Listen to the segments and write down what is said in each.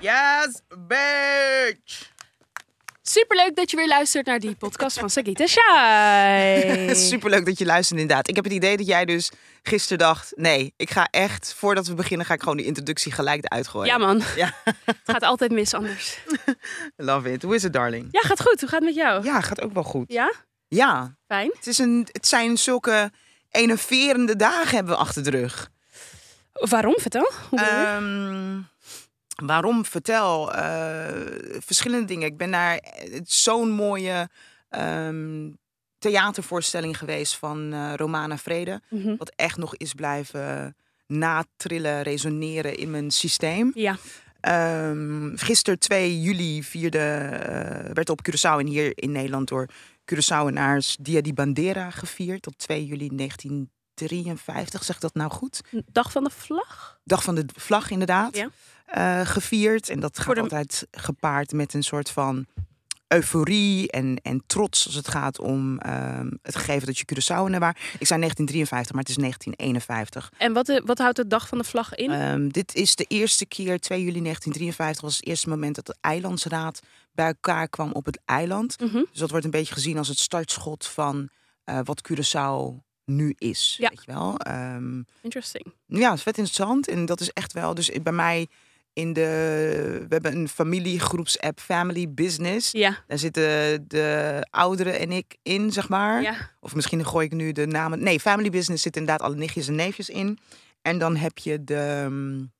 Yes, bitch! Superleuk dat je weer luistert naar die podcast van Sagita Shai. Superleuk dat je luistert inderdaad. Ik heb het idee dat jij dus gisteren dacht... nee, ik ga echt, voordat we beginnen... ga ik gewoon die introductie gelijk eruit gooien. Ja man, Ja, het gaat altijd mis anders. love it. Hoe is het, darling? Ja, gaat goed. Hoe gaat het met jou? Ja, gaat ook wel goed. Ja? Ja, Fijn. het, is een, het zijn zulke enerverende dagen hebben we achter de rug. Waarom? Vertel. Hoe waarom? Vertel. eh, verschillende dingen. Ik ben naar eh, zo'n mooie ehm, theatervoorstelling geweest van eh, Romana Vrede. Mhm. Wat echt nog is blijven natrillen, resoneren in mijn systeem. Ja. Ehm gisteren 2 juli vierde, werd op Curaçao en hier in Nederland door Curaçaoenaars Dia di Bandera gevierd. Op 2 juli 1953, zeg ik dat nou goed? Dag van de vlag? Dag van de vlag inderdaad. Ja. Eh, gevierd. En dat gaat de- altijd gepaard met een soort van euforie en, en trots als het gaat om ehm, het gegeven dat je Curaçaoenaar was. Ik zei 1953, maar het is 1951. En wat, eh, wat houdt de dag van de vlag in? Ehm, dit is de eerste keer, 2 juli 1953, was het eerste moment dat de eilandsraad bij elkaar kwam op het eiland. Mhm. Dus dat wordt een beetje gezien als het startschot van eh, wat Curaçao nu is. Ja. Weet je wel? Ehm, Interesting. ja, het is vet interessant. En dat is echt wel. Dus bij mij in de. We hebben een familiegroepsapp Family Business. Ja. Daar zitten de ouderen en ik in, zeg maar. Ja. Of misschien gooi ik nu de namen. Nee, Family Business zit inderdaad alle nichtjes en neefjes in. En dan heb je de mm,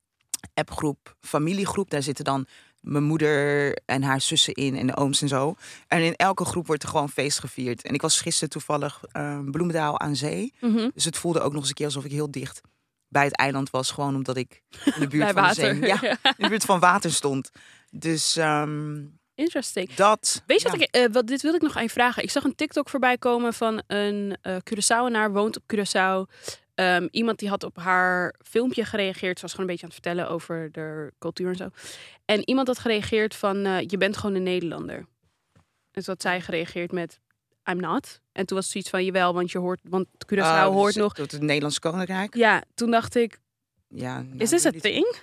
appgroep Familiegroep. Daar zitten dan mijn moeder en haar zussen in en de ooms en zo. En in elke groep wordt er gewoon feest gevierd. En ik was gisteren toevallig ehm Bloemendaal aan zee. Mhm. Dus het voelde ook nog eens een keer alsof ik heel dicht bij het eiland was. Gewoon omdat ik in de buurt van water. de zee. Ja, in de buurt van water stond. Dus ehm, Interesting. dat. Weet je ja. wat ik, eh, wat, dit wilde ik nog aan je vragen. Ik zag een TikTok voorbij komen van een eh Curaçaoenaar, woont op Curaçao. Ehm, iemand die had op haar filmpje gereageerd. Ze was gewoon een beetje aan het vertellen over de cultuur en zo. En iemand had gereageerd van, eh, je bent gewoon een Nederlander. En toen had zij gereageerd met, I'm not. En toen was het zoiets van, jawel, want je hoort, want Curaçao Ah, dus hoort nog. Tot het Nederlandse Koninkrijk. Ja, toen dacht ik, Ja, nou, is dit een thing?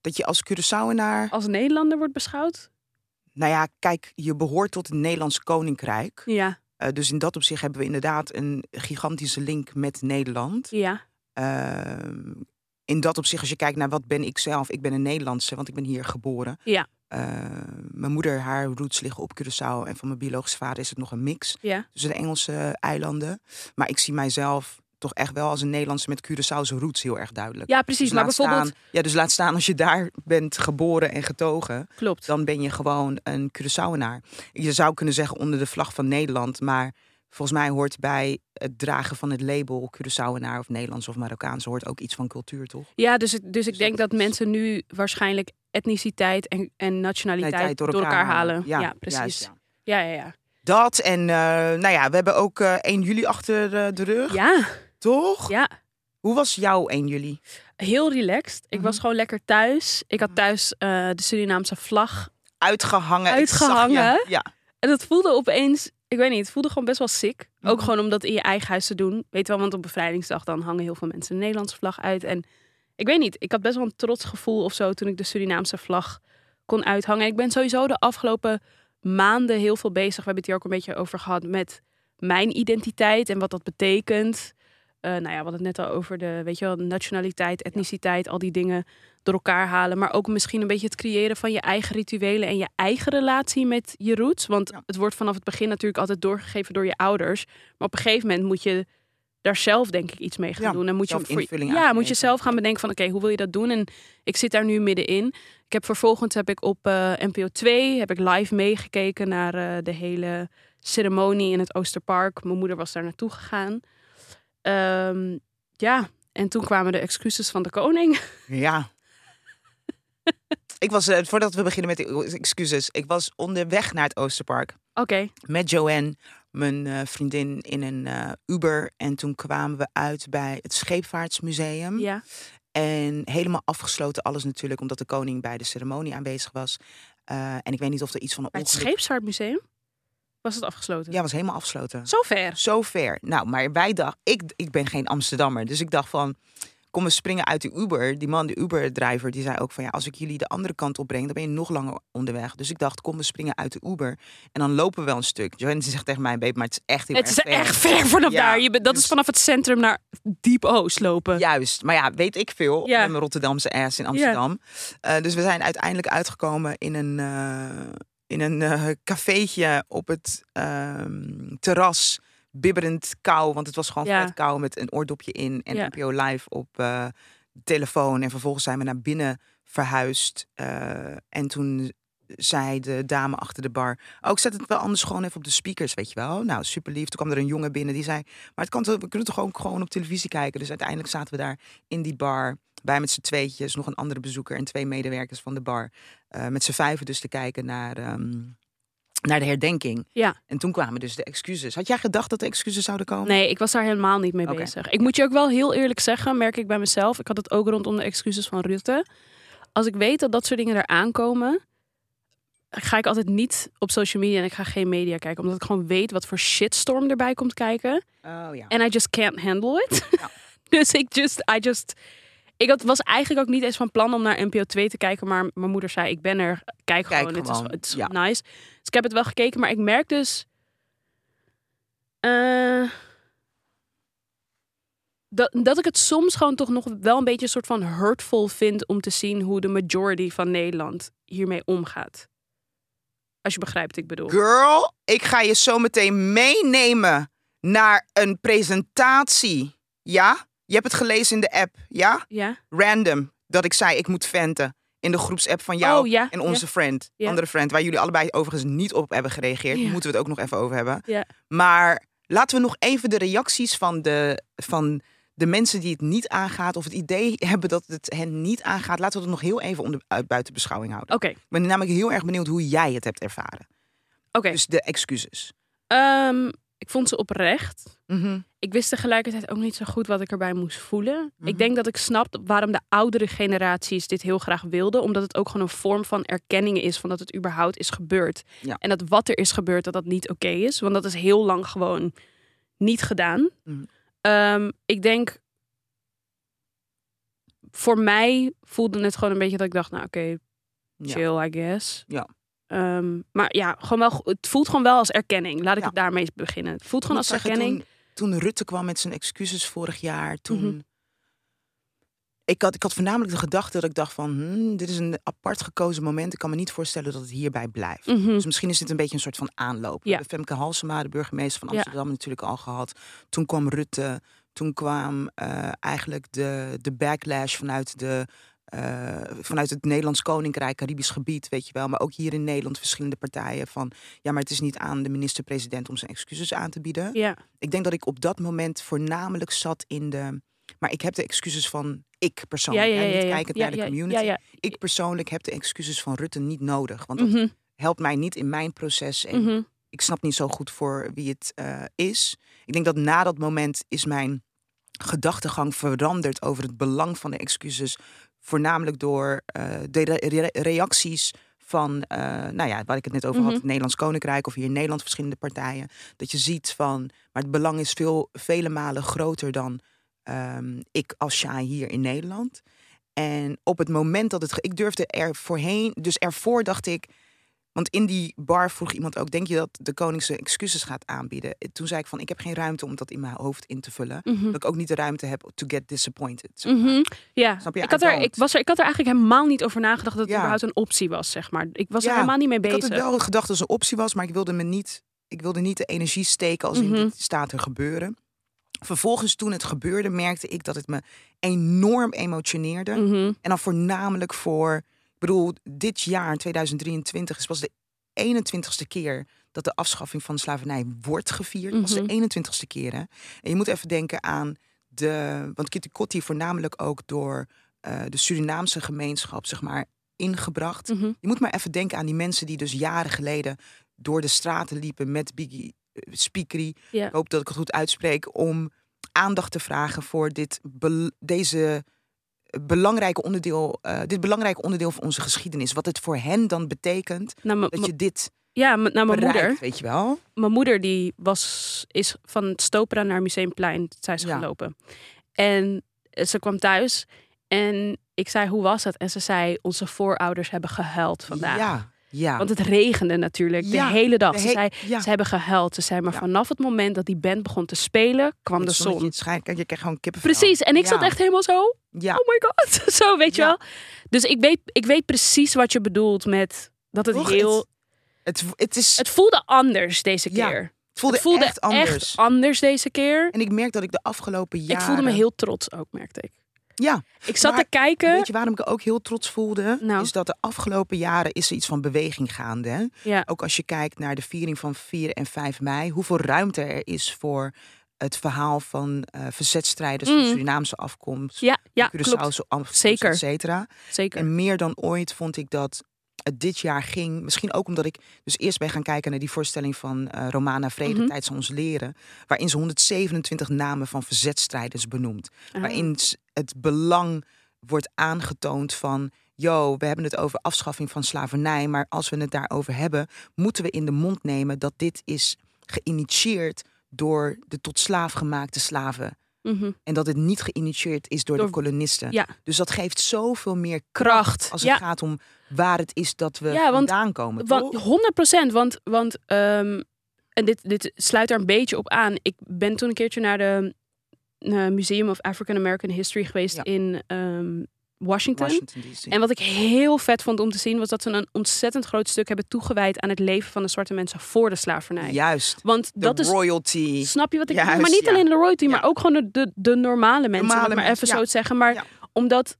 Dat je als Curaçaoenaar... Als Nederlander wordt beschouwd? Nou ja, kijk, je behoort tot het Nederlandse Koninkrijk. Ja, Eh, dus in dat opzicht hebben we inderdaad een gigantische link met Nederland. ja, Ehm, in dat opzicht, als je kijkt naar wat ben ik zelf, ik ben een Nederlandse, want ik ben hier geboren. Ja. Ehm, mijn moeder, haar roots liggen op Curaçao en van mijn biologische vader is het nog een mix ja. tussen de Engelse eilanden. Maar ik zie mijzelf toch echt wel als een Nederlandse met Curaçaose roots heel erg duidelijk. Ja, precies. Dus maar laat bijvoorbeeld, staan, ja, dus laat staan als je daar bent geboren en getogen, klopt. dan ben je gewoon een Curaçaoenaar. Je zou kunnen zeggen onder de vlag van Nederland, maar volgens mij hoort bij het dragen van het label Curaçaoenaar of Nederlands of Marokkaans hoort ook iets van cultuur, toch? Ja, dus, ik- dus ik Dus denk dat mensen nu waarschijnlijk etniciteit en, en nationaliteit door elkaar, halen. Ja, precies. juist, ja. ja, ja, ja. Dat en eh, nou ja, we hebben ook eh 1 juli achter de rug, Ja, toch? ja. Hoe was jouw 1 juli? Heel relaxed. Ik was Mhm. gewoon lekker thuis. Ik had thuis eh, de Surinaamse vlag. Uitgehangen. Uitgehangen? Ja. En dat voelde opeens, ik weet niet, het voelde gewoon best wel sick. Ook Mhm. gewoon om dat in je eigen huis te doen. Weet je wel, want op bevrijdingsdag dan hangen heel veel mensen de Nederlandse vlag uit. En ik weet niet, ik had best wel een trots gevoel of zo toen ik de Surinaamse vlag kon uithangen. Ik ben sowieso de afgelopen maanden heel veel bezig. We hebben het hier ook een beetje over gehad met mijn identiteit en wat dat betekent. Eh, nou ja, we hadden het net al over de, weet je wel, nationaliteit, etniciteit, al die dingen door elkaar halen. Maar ook misschien een beetje het creëren van je eigen rituelen en je eigen relatie met je roots. Want Ja. het wordt vanaf het begin natuurlijk altijd doorgegeven door je ouders. Maar op een gegeven moment moet je daar zelf denk ik iets mee gaan Ja, doen. En moet je, voor, ja, aan moet je zelf gaan bedenken van oké, hoe wil je dat doen? En ik zit daar nu middenin. Ik heb vervolgens heb ik op eh, NPO 2 heb ik live meegekeken naar eh, de hele ceremonie in het Oosterpark. Mijn moeder was daar naartoe gegaan. Ehm, ja, en toen kwamen de excuses van de koning. Ja. ik was, eh, voordat we beginnen met de excuses, ik was onderweg naar het Oosterpark Oké, met Joanne, mijn eh, vriendin, in een eh, Uber. En toen kwamen we uit bij het Scheepvaartsmuseum. ja. En helemaal afgesloten alles natuurlijk, omdat de koning bij de ceremonie aanwezig was. Eh, en ik weet niet of er iets van een Bij het ongeluk... Scheepsvaartmuseum was het afgesloten. Ja, was helemaal afgesloten. Zo ver. Zo ver. Nou, maar wij dachten, ik, ik ben geen Amsterdammer, dus ik dacht van, kom we springen uit de Uber. Die man, de Uber-driver, die zei ook van ja, als ik jullie de andere kant op breng, dan ben je nog langer onderweg. Dus ik dacht, kom we springen uit de Uber en dan lopen we wel een stuk. Johannes zegt tegen mij, babe, maar het is echt heel Het erg is ver. echt ver vanaf Ja, daar. Je, bent- dat is dus- vanaf het centrum naar Diep Oost lopen. Juist, maar ja, weet ik veel Ja. met mijn Rotterdamse ass in Amsterdam. Eh, dus we zijn uiteindelijk uitgekomen in een, eh, in een eh, cafeetje op het ehm, terras. Bibberend kou, want het was gewoon Ja. vet kou met een oordopje in en Ja. NPO live op eh, telefoon. En vervolgens zijn we naar binnen verhuisd. eh, en toen zei de dame achter de bar, oh, ik zet het wel anders gewoon even op de speakers, weet je wel. Nou, super lief. Toen kwam er een jongen binnen die zei, maar het kan toch, we kunnen toch ook gewoon op televisie kijken. Dus uiteindelijk zaten we daar in die bar. Wij met z'n tweetjes, nog een andere bezoeker en twee medewerkers van de bar. eh, met z'n vijven dus te kijken naar, ehm, naar de herdenking. Ja. En toen kwamen dus de excuses. Had jij gedacht dat de excuses zouden komen? Nee, ik was daar helemaal niet mee bezig. Ik moet je ook wel heel eerlijk zeggen, merk ik bij mezelf. Ik had het ook rondom de excuses van Rutte. Als ik weet dat dat soort dingen eraan komen, ga ik altijd niet op social media en ik ga geen media kijken. Omdat ik gewoon weet wat voor shitstorm erbij komt kijken. Oh ja. En I just can't handle it. Ja. dus ik just, I just... Ik had, was eigenlijk ook niet eens van plan om naar NPO 2 te kijken. Maar mijn moeder zei, ik ben er. Kijk gewoon, het is, het is ja. nice. Dus ik heb het wel gekeken. Maar ik merk dus... eh, dat, dat ik het soms gewoon toch nog wel een beetje een soort van hurtful vind... om te zien hoe de majority van Nederland hiermee omgaat. Als je begrijpt wat ik bedoel. Girl, ik ga je zo meteen meenemen naar een presentatie. Ja? Je hebt het gelezen in de app, ja? Ja? Random, dat ik zei ik moet venten. In de groepsapp van jou Oh, ja, en onze friend. Ja. Andere friend, waar jullie allebei overigens niet op hebben gereageerd. Daar moeten we het ook nog even over hebben. Ja. Maar laten we nog even de reacties van de, van de mensen die het niet aangaat... of het idee hebben dat het hen niet aangaat... laten we dat nog heel even onder, uit buiten beschouwing houden. Oké, Ik ben namelijk heel erg benieuwd hoe jij het hebt ervaren. oké. Dus de excuses. Ehm, ik vond ze oprecht. Mhm. Ik wist tegelijkertijd ook niet zo goed wat ik erbij moest voelen. Mhm. Ik denk dat ik snap waarom de oudere generaties dit heel graag wilden. Omdat het ook gewoon een vorm van erkenning is van dat het überhaupt is gebeurd. Ja. En dat wat er is gebeurd, dat dat niet oké is. Want dat is heel lang gewoon niet gedaan. Mhm. Ehm, ik denk, voor mij voelde het gewoon een beetje dat ik dacht, nou oké, chill, I guess. Ja. Ehm, maar ja, gewoon wel, het voelt gewoon wel als erkenning. Laat ik Ja. het daarmee beginnen. Het voelt gewoon als erkenning. Toen, toen Rutte kwam met zijn excuses vorig jaar, toen. Mhm. Ik had, ik had voornamelijk de gedachte dat ik dacht van, hmm, dit is een apart gekozen moment. Ik kan me niet voorstellen dat het hierbij blijft. Mhm. Dus misschien is dit een beetje een soort van aanloop. We Ja. hebben Femke Halsema, de burgemeester van Ja. Amsterdam, natuurlijk al gehad. Toen kwam Rutte. Toen kwam eh, eigenlijk de, de backlash vanuit, de, eh, vanuit het Nederlands Koninkrijk, Caribisch gebied, weet je wel. Maar ook hier in Nederland verschillende partijen van... ja, maar het is niet aan de minister-president om zijn excuses aan te bieden. Ja, Ik denk dat ik op dat moment voornamelijk zat in de... Maar ik heb de excuses van ik persoonlijk. ja, ja. niet kijkend naar de community. Ik persoonlijk heb de excuses van Rutte niet nodig. Want dat Mhm, helpt mij niet in mijn proces. En mhm. ik snap niet zo goed voor wie het eh, is. Ik denk dat na dat moment is mijn gedachtegang veranderd over het belang van de excuses. Voornamelijk door eh, de re- re- reacties van, eh, nou ja, waar ik het net over had, Mhm. het Nederlands Koninkrijk of hier in Nederland verschillende partijen. Dat je ziet van, maar het belang is veel, vele malen groter dan ehm, ik als Shai hier in Nederland. En op het moment dat het. Ik durfde er voorheen. Dus ervoor dacht ik. Want in die bar vroeg iemand ook: Denk je dat de koning zijn excuses gaat aanbieden? Toen zei ik van: Ik heb geen ruimte om dat in mijn hoofd in te vullen. Mhm. Dat ik ook niet de ruimte heb to get disappointed. zeg maar. Mhm. Ja, Snap je? ik, had er, ik, was er, ik had er eigenlijk helemaal niet over nagedacht dat het Ja. überhaupt een optie was, zeg maar. Ik was Ja, er helemaal niet mee Ik bezig. had het wel gedacht als een optie was, maar ik wilde me niet. Ik wilde niet de energie steken als in Mhm. dit staat er gebeuren. Vervolgens, toen het gebeurde, merkte ik dat het me enorm emotioneerde. En dan voornamelijk voor, ik bedoel, dit jaar 2023 is pas de 21ste keer dat de afschaffing van de slavernij wordt gevierd. Dat was Mhm. de 21ste keer. Hè? En je moet even denken aan de, want Kitty Kotti voornamelijk ook door eh, de Surinaamse gemeenschap, zeg maar, ingebracht. Mhm. Je moet maar even denken aan die mensen die dus jaren geleden door de straten liepen met Biggie eh, Speakery. Ik hoop dat ik het goed uitspreek om aandacht te vragen voor dit deze belangrijke onderdeel, eh, dit belangrijke onderdeel van onze geschiedenis. Wat het voor hen dan betekent Nou, dat je dit ja, m- nou, mijn moeder, weet je wel? mijn moeder die was, is van Stopera naar Museumplein, zij is Ja. gelopen. En eh, ze kwam thuis en ik zei, hoe was het? En ze zei, onze voorouders hebben gehuild vandaag. Ja, ja. Want het regende natuurlijk Ja, de hele dag. de Ze zei, ja. ze hebben gehuild. Ze zei, maar vanaf het moment dat die band begon te spelen, kwam de Het zon. het Kijk, je krijgt gewoon. Precies. En ik zat echt helemaal zo, oh my god. Zo, weet je wel. Dus ik weet, ik weet precies wat je bedoelt met dat het Toch? heel... het, het, is, Het voelde anders deze keer. het voelde, het voelde echt anders. anders deze keer. En ik merk dat ik de afgelopen jaren... Ik voelde me heel trots ook, merkte ik. Ja, Ik zat Maar te kijken. weet je waarom ik ook heel trots voelde? Nou. Is dat de afgelopen jaren is er iets van beweging gaande. Hè? Ja. Ook als je kijkt naar de viering van 4 en 5 mei. Hoeveel ruimte er is voor het verhaal van eh verzetstrijders van Mm. Surinaamse afkomst. Ja, ja Curaçaose klopt. Zeker. et cetera. Zeker. En meer dan ooit vond ik dat het dit jaar ging. Misschien ook omdat ik dus eerst ben gaan kijken naar die voorstelling van eh, Romana Vrede, Mhm. Tijd ons leren. Waarin ze 127 namen van verzetstrijders benoemt. Ah. Waarin het belang wordt aangetoond van. Yo, we hebben het over afschaffing van slavernij. Maar als we het daarover hebben, moeten we in de mond nemen dat dit is geïnitieerd door de tot slaaf gemaakte slaven. Mhm. En dat het niet geïnitieerd is door, Door- de kolonisten. Ja, Dus dat geeft zoveel meer kracht. als het ja, gaat om waar het is dat we Ja, want- vandaan komen. want, toch? 100 procent. Want, want ehm, en dit, dit sluit er een beetje op aan. Ik ben toen een keertje naar de Museum of African American History geweest in ehm, Washington. En wat ik heel vet vond om te zien, was dat ze een ontzettend groot stuk hebben toegewijd aan het leven van de zwarte mensen voor de slavernij. Juist. Want De dat is. royalty. Snap je wat ik bedoel? Maar niet ja. alleen de royalty, Ja. maar ook gewoon de, de, normale mensen. Normale maar even zo te zeggen. Maar omdat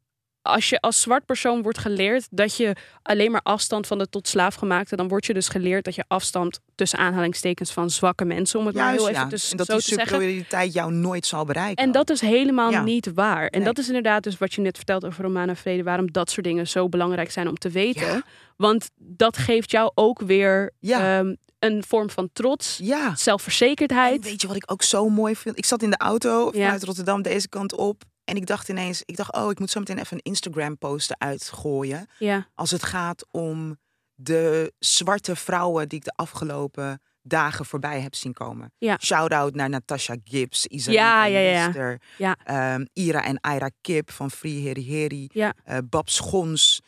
als je als zwart persoon wordt geleerd dat je alleen maar afstand van de tot slaafgemaakte, dan word je dus geleerd dat je afstand tussen aanhalingstekens van zwakke mensen, om het maar heel even ja. dus en dat zo die superioriteit jou nooit zal bereiken. En dat is helemaal Ja. niet waar. En Nee. dat is inderdaad dus wat je net vertelt over Romana Vrede, waarom dat soort dingen zo belangrijk zijn om te weten. Ja. Want dat geeft jou ook weer ehm, een vorm van trots, Ja. En zelfverzekerdheid. weet je wat ik ook zo mooi vind? Ik zat in de auto vanuit Rotterdam deze kant op. En ik dacht ineens, ik dacht, oh, ik moet zo meteen even een Instagram post uitgooien. Ja, Als het gaat om de zwarte vrouwen die ik de afgelopen dagen voorbij heb zien komen. Ja. Shout-out naar Natasha Gibbs, Isabel Ja, ja, ja, ja. Ehm, Ira en Ira Kip van Free Heri Heri. Ja. eh, Bab Schons.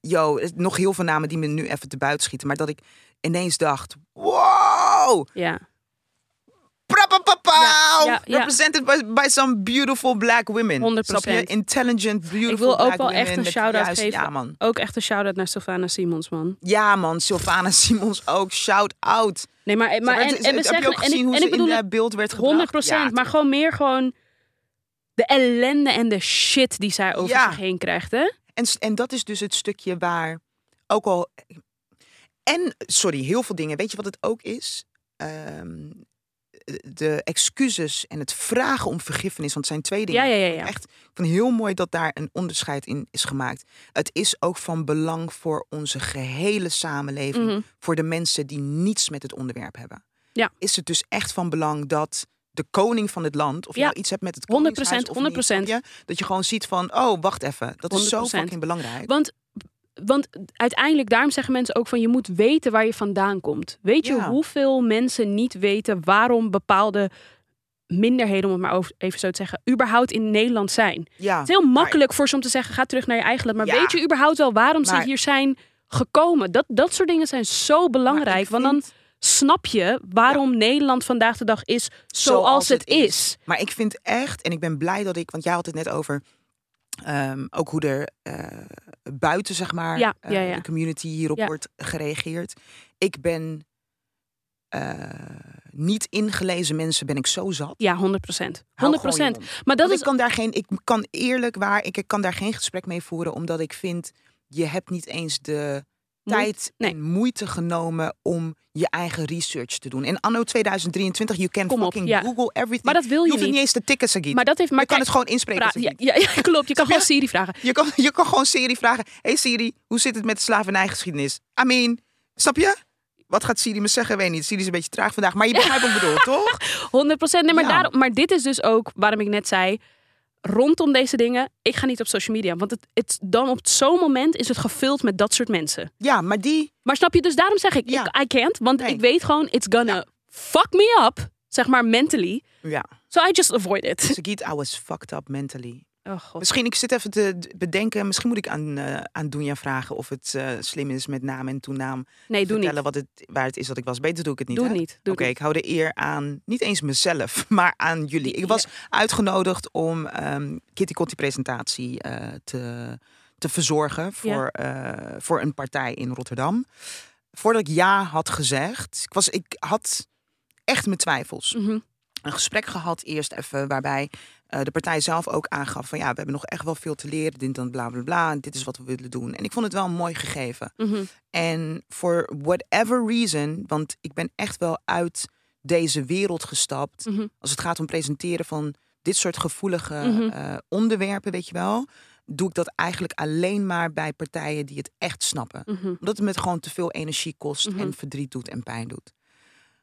yo, het- nog heel veel namen die me nu even te buiten schieten. Maar dat ik ineens dacht, wow! ja. Ja, ja, ja. Represented by, by some beautiful black women. 100%. Snap je? Intelligent, beautiful Ik wil ook wel echt een shout-out geven. Ja man. Ook echt een shout-out naar Sylvana Simons, man. Ja man, Sylvana Simons ook. Shout-out. Nee, maar, maar en, en we heb je zeggen, ook en gezien ik, hoe en ze ik in het beeld werd gebracht? 100 Ja, maar gewoon meer gewoon de ellende en de shit die zij over zich heen krijgt, hè? En, en dat is dus het stukje waar ook al. En, sorry, heel veel dingen. Weet je wat het ook is? Ehm, de excuses en het vragen om vergiffenis. Want het zijn twee dingen. Ja, ja, ja, ja. Echt, ik vind het heel mooi dat daar een onderscheid in is gemaakt. Het is ook van belang voor onze gehele samenleving. Mhm. Voor de mensen die niets met het onderwerp hebben. Ja. Is het dus echt van belang dat de koning van het land, of je nou iets hebt met het 100%, koningshuis of niet, 100%. snap je? dat je gewoon ziet van, oh, wacht even. Dat is zo 100%. fucking belangrijk. Want, want uiteindelijk, daarom zeggen mensen ook van je moet weten waar je vandaan komt. Weet je Ja. hoeveel mensen niet weten waarom bepaalde minderheden, om het maar over, even zo te zeggen, überhaupt in Nederland zijn? Ja. Het is heel makkelijk voor ze om te zeggen, ga terug naar je eigen land. Maar Ja. weet je überhaupt wel waarom Maar- ze hier zijn gekomen? Dat, dat soort dingen zijn zo belangrijk. Want dan snap je waarom Nederland vandaag de dag is zoals, het is. Maar ik vind echt, en ik ben blij dat ik, want jij had het net over ehm, ook hoe er eh, buiten, zeg maar, Ja, eh, ja, ja. de community hierop wordt gereageerd. Ik ben eh, niet ingelezen mensen, ben ik zo zat. Ja, 100 procent. Hou 100 gewoon je procent. Maar dat Want is ik kan daar geen, ik kan eerlijk waar, ik kan daar geen gesprek mee voeren, omdat ik vind, je hebt niet eens de tijd nee. en moeite genomen om je eigen research te doen. En anno 2023, you can Kom op, fucking ja. Google everything. Maar dat wil je je hoeft niet. niet eens te tikken, Sagit. Maar dat heeft. Maar je kan het gewoon inspreken. ja, ja, ja, klopt. Je kan gewoon Siri vragen. Je, kan, je kan gewoon Siri vragen. Hey Siri, hoe zit het met de slavernijgeschiedenis? I mean, snap je? Wat gaat Siri me zeggen? Weet niet. Siri is een beetje traag vandaag. Maar je begrijpt wat ik bedoel, toch? 100 procent. Nee, maar, daarom, maar dit is dus ook waarom ik net zei. Rondom deze dingen, ik ga niet op social media. Want het, het, dan op zo'n moment is het gevuld met dat soort mensen. Ja, maar die... Maar snap je, dus daarom zeg ik, Ja. ik I can't. Want Nee. ik weet gewoon, it's gonna fuck me up. Zeg maar mentally. Ja. So I just avoid it. Sagiet, I was fucked up mentally. Oh god. Misschien, ik zit even te bedenken, misschien moet ik aan, eh aan Doenja vragen of het eh, slim is met naam en toenaam. Nee, doe vertellen niet. wat het, waar het is dat ik was. Beter doe ik het niet. Doe het niet. Oké, ik hou de eer aan, niet eens mezelf, maar aan jullie. Ik was uitgenodigd om ehm Kitty Kotti presentatie eh, te, te verzorgen voor, voor een partij in Rotterdam. Voordat ik ja had gezegd, ik, was, ik had echt mijn twijfels. Mhm. Een gesprek gehad eerst even waarbij eh, de partij zelf ook aangaf van ja, we hebben nog echt wel veel te leren, dit dan bla bla bla, en dit is wat we willen doen. En ik vond het wel een mooi gegeven. Mhm. En for whatever reason, want ik ben echt wel uit deze wereld gestapt. Mhm. Als het gaat om presenteren van dit soort gevoelige Mhm. eh, onderwerpen, weet je wel. Doe ik dat eigenlijk alleen maar bij partijen die het echt snappen. Omdat het me gewoon te veel energie kost en verdriet doet en pijn doet.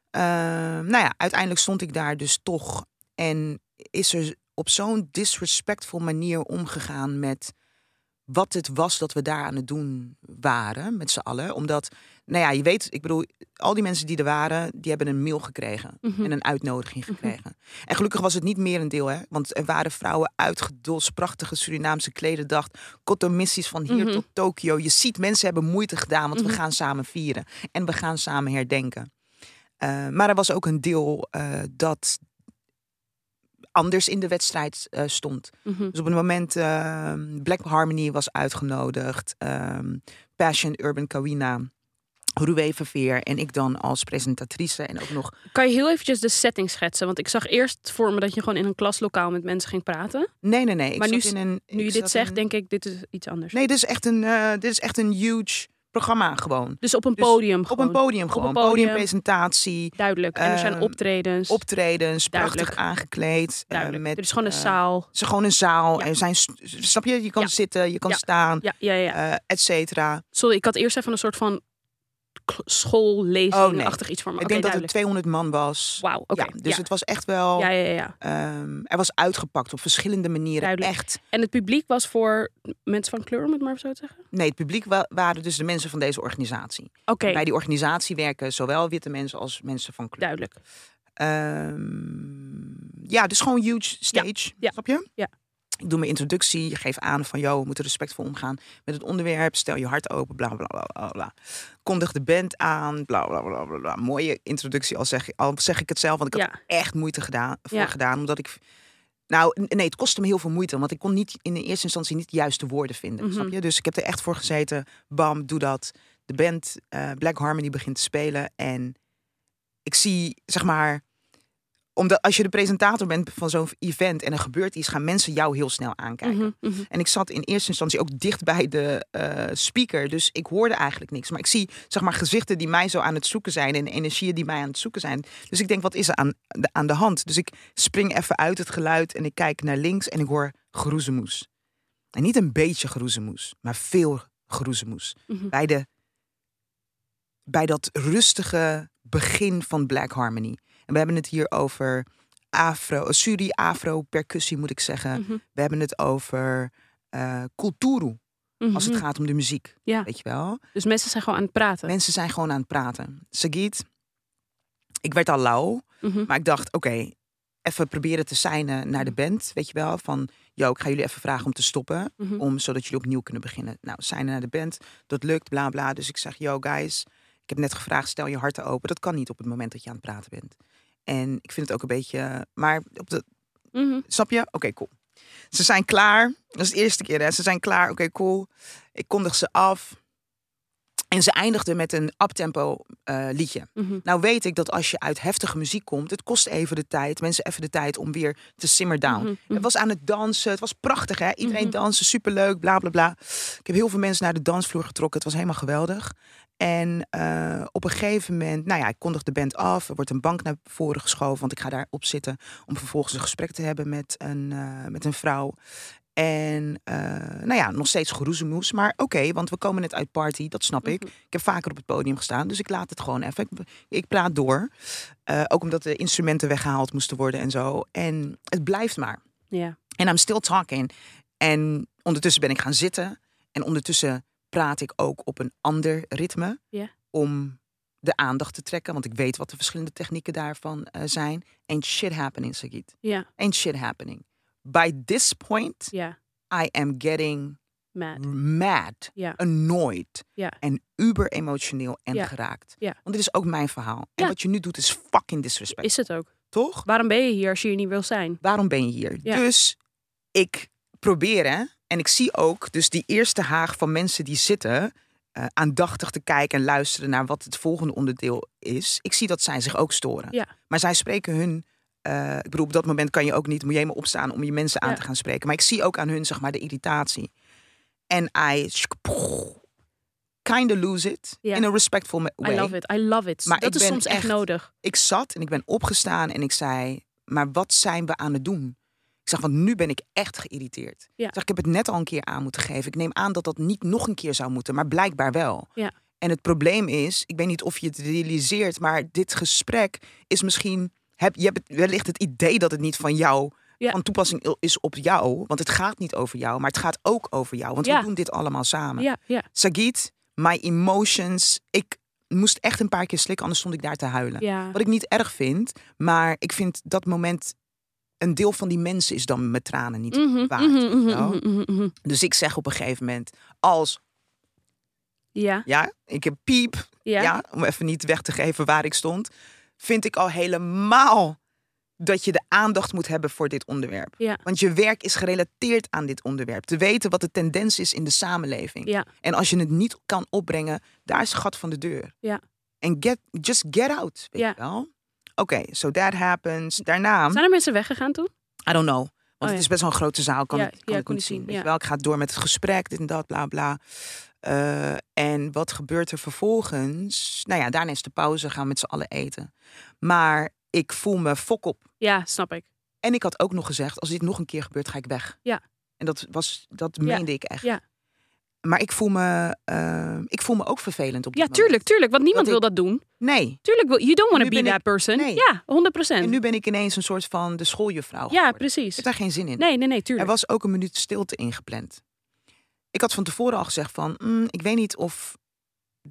Ehm, nou ja, uiteindelijk stond ik daar dus toch. En is er op zo'n disrespectful manier omgegaan met wat het was dat we daar aan het doen waren met z'n allen. Omdat, nou ja, je weet, ik bedoel, al die mensen die er waren, die hebben een mail gekregen Mhm. en een uitnodiging gekregen. En gelukkig was het niet meer een deel, hè? Want er waren vrouwen uitgedost, prachtige Surinaamse klededacht, kotomissies van hier Mhm. tot Tokio. Je ziet, mensen hebben moeite gedaan, want Mhm. we gaan samen vieren en we gaan samen herdenken. Eh, maar er was ook een deel eh, dat anders in de wedstrijd eh, stond. Mhm. Dus op het moment ehm, Black Harmony was uitgenodigd, ehm, Passion Urban Kawina, Roué Verveer en ik dan als presentatrice en ook nog... Kan je heel eventjes de setting schetsen? Want ik zag eerst voor me dat je gewoon in een klaslokaal met mensen ging praten. Nee, nee, nee. Ik Maar nu in een, Nu je dit zegt, in- denk ik, dit is iets anders. Nee, dit is echt een, eh, dit is echt een huge programma gewoon. Dus op een Dus podium Op gewoon. een podium gewoon. een podium. Podiumpresentatie, Duidelijk. En er zijn Ehm, optredens. optredens, prachtig Duidelijk. aangekleed. eh, Duidelijk. met, er is gewoon een eh, zaal. Het is gewoon een zaal. Ja. Er zijn, snap je? Je kan Ja. zitten, je kan Ja. staan, Ja, ja, ja. eh et cetera. Sorry, ik had eerst even een soort van schoollezing-achtig iets voor me. Ik denk dat het duidelijk. 200 man was. Wauw, oké. ja, dus ja. het was echt wel. ja, ja, ja. ehm, er was uitgepakt op verschillende manieren. Duidelijk. Echt. En het publiek was voor mensen van kleur, om het maar zo te zeggen? Nee, het publiek wa- waren dus de mensen van deze organisatie. Oké, Bij die organisatie werken zowel witte mensen als mensen van kleur. duidelijk. Ehm, ja, dus gewoon huge stage. ja. Snap je? Ja. Ik doe mijn introductie. Je geeft aan van, joh, we moeten respectvol omgaan met het onderwerp. Stel je hart open, bla, bla, bla, bla, bla. Kondig de band aan, bla, bla, bla, bla, bla. Mooie introductie, al zeg, al zeg ik het zelf. Want ik Ja. er echt moeite gedaan, voor Ja. gedaan. Omdat ik... Nou, nee, het kostte me heel veel moeite. Want ik kon niet in de eerste instantie niet de juiste woorden vinden. Mhm. Snap je? Dus ik heb er echt voor gezeten. Bam, doe dat. De band eh, Black Harmony begint te spelen. En ik zie, zeg maar omdat als je de presentator bent van zo'n event en er gebeurt iets, gaan mensen jou heel snel aankijken. Mhm, mhm. En ik zat in eerste instantie ook dicht bij de eh, speaker, dus ik hoorde eigenlijk niks. Maar ik zie zeg maar gezichten die mij zo aan het zoeken zijn en energieën die mij aan het zoeken zijn. Dus ik denk, wat is er aan de, aan de hand? Dus ik spring even uit het geluid en ik kijk naar links en ik hoor geroezemoes. En niet een beetje geroezemoes, maar veel geroezemoes. Mhm. Bij, de, bij dat rustige begin van Black Harmony. En we hebben het hier over afro, suri-afro percussie moet ik zeggen. Mhm, We hebben het over kulturu, als het gaat om de muziek. Ja. Weet je wel? Dus mensen zijn gewoon aan het praten. Mensen zijn gewoon aan het praten. Sagit, ik werd al lauw, Mhm. maar ik dacht, oké, even proberen te seinen naar de band. Weet je wel? Van, yo, ik ga jullie even vragen om te stoppen. Om, zodat jullie opnieuw kunnen beginnen. Nou, seinen naar de band, dat lukt, bla bla. Dus ik zeg, yo guys, ik heb net gevraagd, stel je harten open. Dat kan niet op het moment dat je aan het praten bent. En ik vind het ook een beetje, maar op de, Mhm. Snap je? Oké, cool. Ze zijn klaar. Dat is de eerste keer, hè? Ze zijn klaar. Oké, cool. Ik kondig ze af. En ze eindigden met een uptempo eh liedje. Mhm. Nou weet ik dat als je uit heftige muziek komt, het kost even de tijd, mensen even de tijd om weer te simmer down. Mhm, mhm. Het was aan het dansen, het was prachtig hè. Iedereen Mhm. dansen, superleuk, bla bla bla. Ik heb heel veel mensen naar de dansvloer getrokken, het was helemaal geweldig. En eh, op een gegeven moment, nou ja, ik kondig de band af. Er wordt een bank naar voren geschoven, want ik ga daarop zitten om vervolgens een gesprek te hebben met een, eh, met een vrouw. En eh, nou ja, nog steeds geroezemoes. Maar oké, want we komen net uit party, dat snap ik. Mhm. Ik heb vaker op het podium gestaan, dus ik laat het gewoon even. Ik, ik praat door. Eh, ook omdat de instrumenten weggehaald moesten worden en zo. En het blijft maar. Ja. En I'm still talking. En ondertussen ben ik gaan zitten. En ondertussen praat ik ook op een ander ritme. Om de aandacht te trekken. Want ik weet wat de verschillende technieken daarvan eh, zijn. Ain't shit happening, Sagit. Ja, Ain't shit happening. By this point, I am getting mad. mad, annoyed Ja. en uber emotioneel en geraakt. Want dit is ook mijn verhaal. En wat je nu doet is fucking disrespect, Is het ook. toch? Waarom ben je hier als je hier niet wil zijn? Waarom ben je hier? Dus ik probeer hè, en ik zie ook dus die eerste haag van mensen die zitten eh, aandachtig te kijken en luisteren naar wat het volgende onderdeel is. Ik zie dat zij zich ook storen. Maar zij spreken hun. Eh, ik bedoel, op dat moment kan je ook niet, moet je helemaal opstaan om je mensen aan Ja. te gaan spreken. Maar ik zie ook aan hun, zeg maar, de irritatie. En I kind of lose it in a respectful way. I love it. I love it. Maar dat is soms echt echt- nodig. Ik zat en ik ben opgestaan en ik zei, maar wat zijn we aan het doen? Ik zeg, want nu ben ik echt geïrriteerd. Ja. Ik zeg, ik heb het net al een keer aan moeten geven. Ik neem aan dat dat niet nog een keer zou moeten, maar blijkbaar wel. Ja. En het probleem is, ik weet niet of je het realiseert, maar dit gesprek is misschien, heb, je hebt wellicht het idee dat het niet van jou, Ja. van toepassing is op jou. Want het gaat niet over jou, maar het gaat ook over jou. Want Ja. we doen dit allemaal samen. Ja, ja. Sagit, my emotions, ik moest echt een paar keer slikken, anders stond ik daar te huilen. ja. Wat ik niet erg vind, maar ik vind dat moment een deel van die mensen is dan met tranen niet Mhm, waard. mhm, mhm, mhm. Dus ik zeg op een gegeven moment, als Ja, ja, ik heb piep, ja. ja. om even niet weg te geven waar ik stond, vind ik al helemaal dat je de aandacht moet hebben voor dit onderwerp. Ja. Want je werk is gerelateerd aan dit onderwerp. Te weten wat de tendens is in de samenleving. Ja. En als je het niet kan opbrengen, daar is het gat van de deur. Ja. En get, just get out, weet Ja. je wel. Oké, so that happens. Daarna, Zijn er mensen weggegaan toen? I don't know. Want ja. het is best wel een grote zaal, kan, Ja, ik, kan ja, ik kon niet zien. zien, Weet je wel, ik ga door met het gesprek, dit en dat, bla bla. Eh, en wat gebeurt er vervolgens? Nou ja, daarna is de pauze, gaan we met z'n allen eten. Maar ik voel me fok op. Ja, snap ik. En ik had ook nog gezegd, als dit nog een keer gebeurt, ga ik weg. Ja. En dat, was, dat Ja. meende ik echt. Ja. Maar ik voel, me, eh, ik voel me ook vervelend op Ja, moment. tuurlijk, tuurlijk. Want niemand Dat wil dat doen. Nee. Tuurlijk, wil, you don't want to be that ik- person. nee. Ja, 100%. En nu ben ik ineens een soort van de schooljuffrouw ja, geworden. precies. Ik heb daar geen zin in. Nee, nee, nee, Er tuurlijk. was ook een minuut stilte ingepland. Ik had van tevoren al gezegd van, mm, ik weet niet of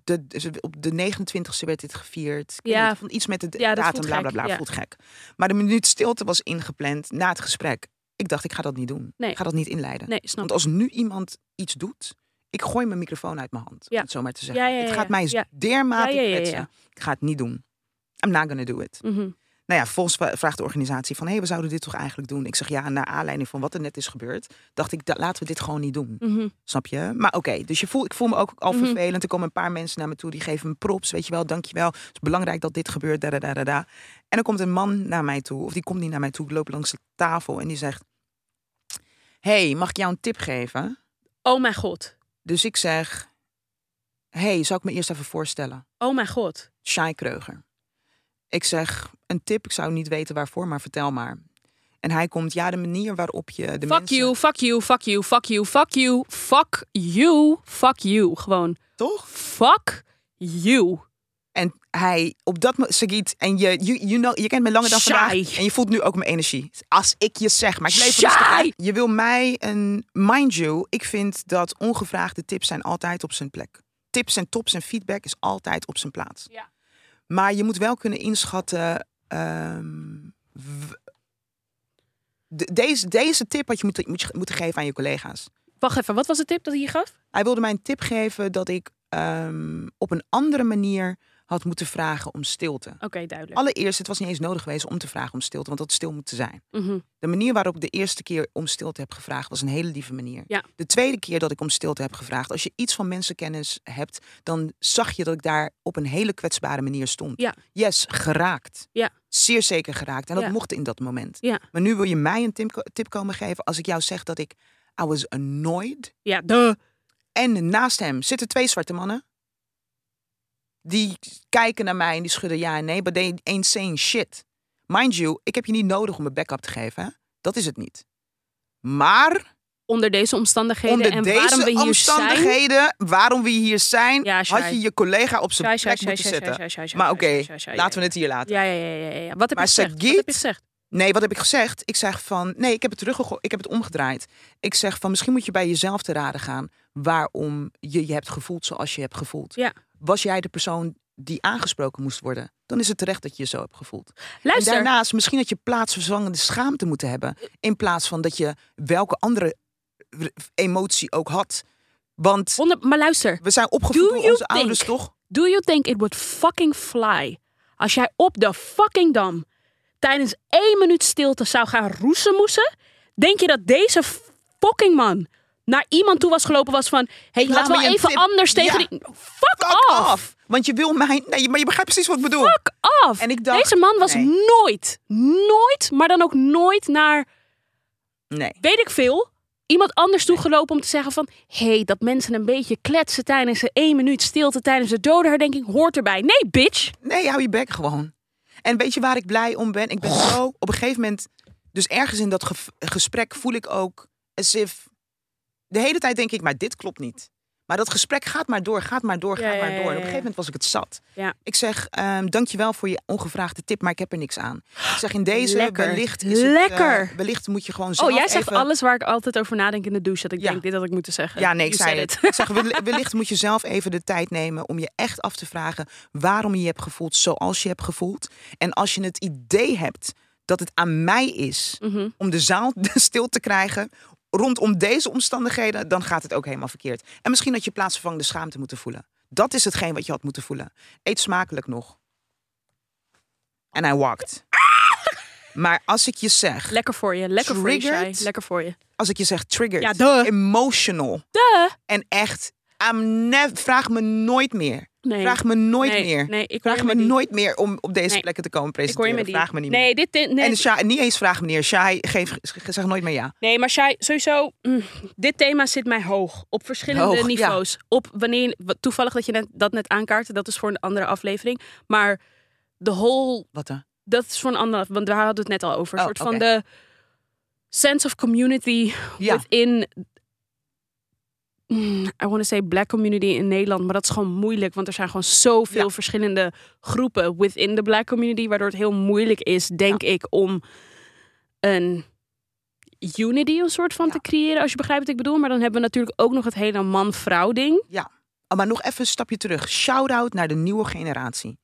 de, op de 29e werd dit gevierd. Ja. van iets met de Ja, dat datum, bla bla bla, ja. voelt gek. Maar de minuut stilte was ingepland na het gesprek. Ik dacht, ik ga dat niet doen. Nee. Ik ga dat niet inleiden. Nee, snap Want als nu iemand iets doet, ik gooi mijn microfoon uit mijn hand. Ja. Om het zo maar te zeggen. Ja, ja, ja, het gaat mij ja. dermate kwetsen. Ik ga het niet doen. I'm not gonna do it. Mhm. Nou ja, volgens vraagt de organisatie van... hé, hey, we zouden dit toch eigenlijk doen? Ik zeg ja, naar aanleiding van wat er net is gebeurd... dacht ik, da- laten we dit gewoon niet doen. Mhm. Snap je? Maar oké, dus je voel, ik voel me ook al Mhm. vervelend. Er komen een paar mensen naar me toe, die geven me props. Weet je wel, dankjewel. Het is belangrijk dat dit gebeurt. Da, da, da, da. En dan komt een man naar mij toe, of die komt niet naar mij toe. Ik loop langs de tafel en die zegt... hey, mag ik jou een tip geven? Oh mijn god. Dus ik zeg... hey, zou ik me eerst even voorstellen? Oh mijn god. Shai Kreuger. Ik zeg, een tip, ik zou niet weten waarvoor, maar vertel maar. En hij komt, ja, de manier waarop je de Fuck mensen... you, fuck you, fuck you, fuck you, fuck you, fuck you, fuck you. Gewoon, Toch? fuck you. En hij, op dat moment, Sagit, en je, you, you know, je kent me langer dan vandaag. En je voelt nu ook mijn energie. Als ik je zeg, maar ik leef rustig. Je wil mij een, mind you, ik vind dat ongevraagde tips zijn altijd op zijn plek. Tips en tops en feedback is altijd op zijn plaats. Ja. Maar je moet wel kunnen inschatten. ehm, de- deze, deze tip had je moeten, moet je moeten geven aan je collega's. Wacht even, wat was de tip dat hij je gaf? Hij wilde mij een tip geven dat ik ehm, op een andere manier had moeten vragen om stilte. Oké, duidelijk. Allereerst, het was niet eens nodig geweest om te vragen om stilte, want dat stil moet te zijn. Mhm. De manier waarop ik de eerste keer om stilte heb gevraagd was een hele lieve manier. Ja. De tweede keer dat ik om stilte heb gevraagd, als je iets van mensenkennis hebt, dan zag je dat ik daar op een hele kwetsbare manier stond. Ja. Yes, geraakt. Ja. Zeer zeker geraakt. En dat Ja. mocht in dat moment. Ja. Maar nu wil je mij een tip, tip komen geven als ik jou zeg dat ik I was annoyed. Ja, de. En naast hem zitten twee zwarte mannen. Die kijken naar mij en die schudden ja en nee, but they ain't saying shit. Mind you, ik heb je niet nodig om een backup te geven. Hè? Dat is het niet. Maar Onder deze omstandigheden onder en deze waarom we hier zijn. omstandigheden, waarom we hier zijn, Ja, had je je collega op zijn plek moeten zetten. Maar oké, laten we het hier laten. Ja, ja, ja, ja, ja. Wat heb Maar je gezegd? Wat heb je gezegd? Nee, wat heb ik gezegd? Ik zeg van, nee, ik heb het teruggegooid, ik heb het omgedraaid. Ik zeg van, misschien moet je bij jezelf te raden gaan waarom je je hebt gevoeld zoals je hebt gevoeld. Ja. Was jij de persoon die aangesproken moest worden, dan is het terecht dat je je zo hebt gevoeld. Luister, En daarnaast, misschien had je plaatsvervangende schaamte moeten hebben. In plaats van dat je welke andere emotie ook had. Want maar luister. we zijn opgevoed Do door onze ouders, toch? Do you think it would fucking fly als jij op de fucking dam tijdens één minuut stilte zou gaan roesemoesen? Denk je dat deze fucking man naar iemand toe was gelopen was van... hey, Laat laten me we even tip- anders tegen Ja. die... Fuck, Fuck off! off. Want je wil mij... Nee, maar je begrijpt precies wat ik bedoel. Fuck off! En ik dacht, Deze man was nee. nooit, nooit, maar dan ook nooit naar, Nee. weet ik veel... Iemand anders toegelopen om te zeggen van... hé, hey, dat mensen een beetje kletsen tijdens een één minuut stilte... tijdens de dodenherdenking hoort erbij. Nee, bitch! Nee, hou je bek gewoon. En weet je waar ik blij om ben? Ik ben zo op een gegeven moment... Dus ergens in dat ge- gesprek voel ik ook... As if, de hele tijd denk ik, maar dit klopt niet. Maar dat gesprek gaat maar door, gaat maar door, Ja, gaat maar door. En op een gegeven moment was ik het zat. Ja. Ik zeg, ehm dankjewel voor je ongevraagde tip, maar ik heb er niks aan. Ik zeg, in deze, Lekker. wellicht is het... Lekker. eh, wellicht moet je gewoon zelf Oh, jij zegt even... alles waar ik altijd over nadenk in de douche. Dat ik Ja. denk, dit had ik moeten zeggen. Ja, nee, ik zei het. Ik zeg, wel- wellicht moet je zelf even de tijd nemen om je echt af te vragen waarom je je hebt gevoeld zoals je hebt gevoeld. En als je het idee hebt dat het aan mij is Mhm. om de zaal stil te krijgen rondom deze omstandigheden, dan gaat het ook helemaal verkeerd. En misschien had je plaatsvervangende schaamte moeten voelen. Dat is hetgeen wat je had moeten voelen. Eet smakelijk nog. En hij walked. Maar als ik je zeg, Lekker voor je. Lekker voor je, Triggered? Shai. Lekker voor je. als ik je zeg triggered, Ja, emotional Duh. en echt, I'm vraag me nooit meer. Nee. Vraag me nooit nee, meer. Nee, ik Vraag me nooit meer om op deze plekken te komen Ik hoor je presenteren. die. Vraag me niet meer. Nee, dit, dit, nee. En Shai, niet eens vraag meneer. Shai, geef, zeg nooit meer ja. nee, maar Shai, sowieso, mm, dit thema zit mij hoog. Op verschillende Hoog, ja. niveaus. Op wanneer, toevallig dat je net, dat net aankaartte, dat is voor een andere aflevering. Maar de whole Wat dan? dat is voor een andere, want daar hadden we het net al over. Een Oh, soort van de sense of community Ja. within. Mm, I want to say black community in Nederland, maar dat is gewoon moeilijk, want er zijn gewoon zoveel Ja. verschillende groepen within de black community, waardoor het heel moeilijk is, denk ik, om een unity een soort van Ja. te creëren, als je begrijpt wat ik bedoel. Maar dan hebben we natuurlijk ook nog het hele man-vrouw ding. Oh, maar nog even een stapje terug. Shout-out naar de nieuwe generatie.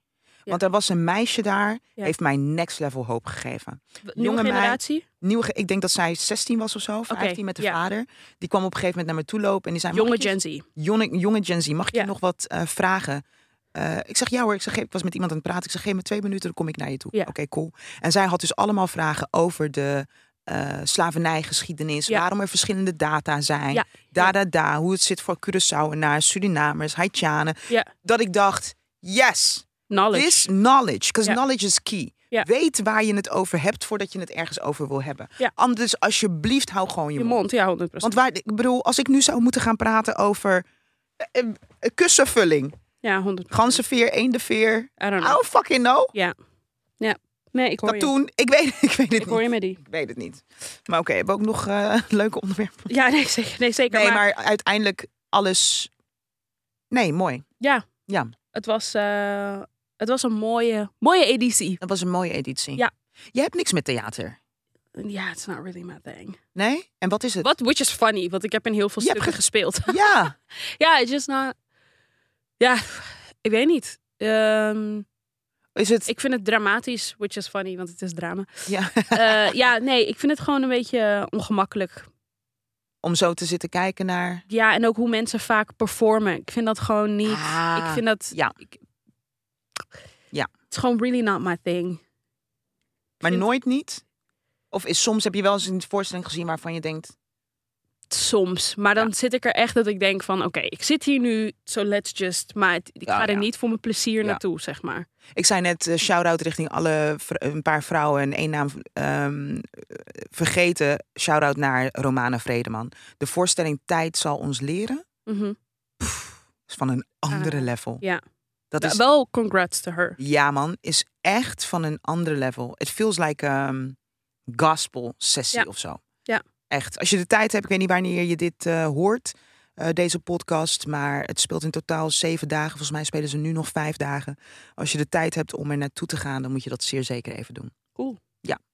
Want er was een meisje daar, heeft mij next level hoop gegeven. Nieuwe Jonge meid. generatie. Nieuwe, ik denk dat zij 16 was of zo, 15 met de vader. Die kwam op een gegeven moment naar me toe lopen en die zei: Jonge "Mag ik je- Gen Z. jonge, jonge Gen Z, mag ik je nog wat eh, vragen? Eh, ik zeg ja hoor, ik, zeg, ik was met iemand aan het praten. Ik zeg geef me twee minuten, dan kom ik naar je toe. Ja. Oké, cool. En zij had dus allemaal vragen over de eh slavernijgeschiedenis. Ja. Waarom er verschillende data zijn. Ja, Da, ja. da, da. Hoe het zit voor Curaçaoenaars, Surinamers, Haitianen. Dat ik dacht, yes, Knowledge. this knowledge. Because Ja. knowledge is key. Ja. Weet waar je het over hebt voordat je het ergens over wil hebben. Ja. Anders, alsjeblieft, hou gewoon je, je mond. mond, ja, 100%. Want waar, ik bedoel, als ik nu zou moeten gaan praten over eh, eh, kussenvulling. Ja, 100%. Ganzenveer, eendenveer. I don't know. don't fucking know. Ja. Ja. Nee, ik hoor je. Katoen. Ik weet, ik weet het Ik hoor je niet. met die. Ik weet het niet. Maar oké, hebben we ook nog eh, leuke onderwerpen? Ja, nee, zeker. Nee, zeker. Nee, maar, maar uiteindelijk alles... Nee, mooi. ja, Ja, het was, het was een mooie, mooie editie. dat was een mooie editie. Ja. Je hebt niks met theater. Ja, it's not really my thing. Nee? En wat is het? What, which is funny, want ik heb in heel veel Je stukken ge- gespeeld. Ja. Ja, it's just not... Ja, ik weet niet. Ehm, Is het... ik vind het dramatisch, which is funny, want het is drama. Ja. Eh, ja, nee, ik vind het gewoon een beetje ongemakkelijk. Om zo te zitten kijken naar... Ja, en ook hoe mensen vaak performen. Ik vind dat gewoon niet... Ah, ik vind dat... ja. ik-. Het is gewoon really not my thing. Maar nooit niet? Of is, soms heb je wel eens een voorstelling gezien waarvan je denkt... Soms. Maar dan zit ik er echt dat ik denk van... Oké, ik zit hier nu, so let's just... Maar ik Ja, ga er ja. niet voor mijn plezier naartoe, zeg maar. Ik zei net eh, shout-out richting alle een paar vrouwen en één naam ehm, eh, vergeten. Shout-out naar Romana Vredeman. De voorstelling Tijd zal ons leren Mhm. is van een andere Ah, level. ja. Dat Wel- is, Wel congrats to her. ja man, is echt van een andere level. Het feels like um, gospel sessie Ja. of zo. Ja. Echt. Als je de tijd hebt, ik weet niet wanneer je dit eh, hoort, eh, deze podcast, maar het speelt in totaal zeven dagen. Volgens mij spelen ze nu nog vijf dagen. Als je de tijd hebt om er naartoe te gaan, dan moet je dat zeer zeker even doen. Cool.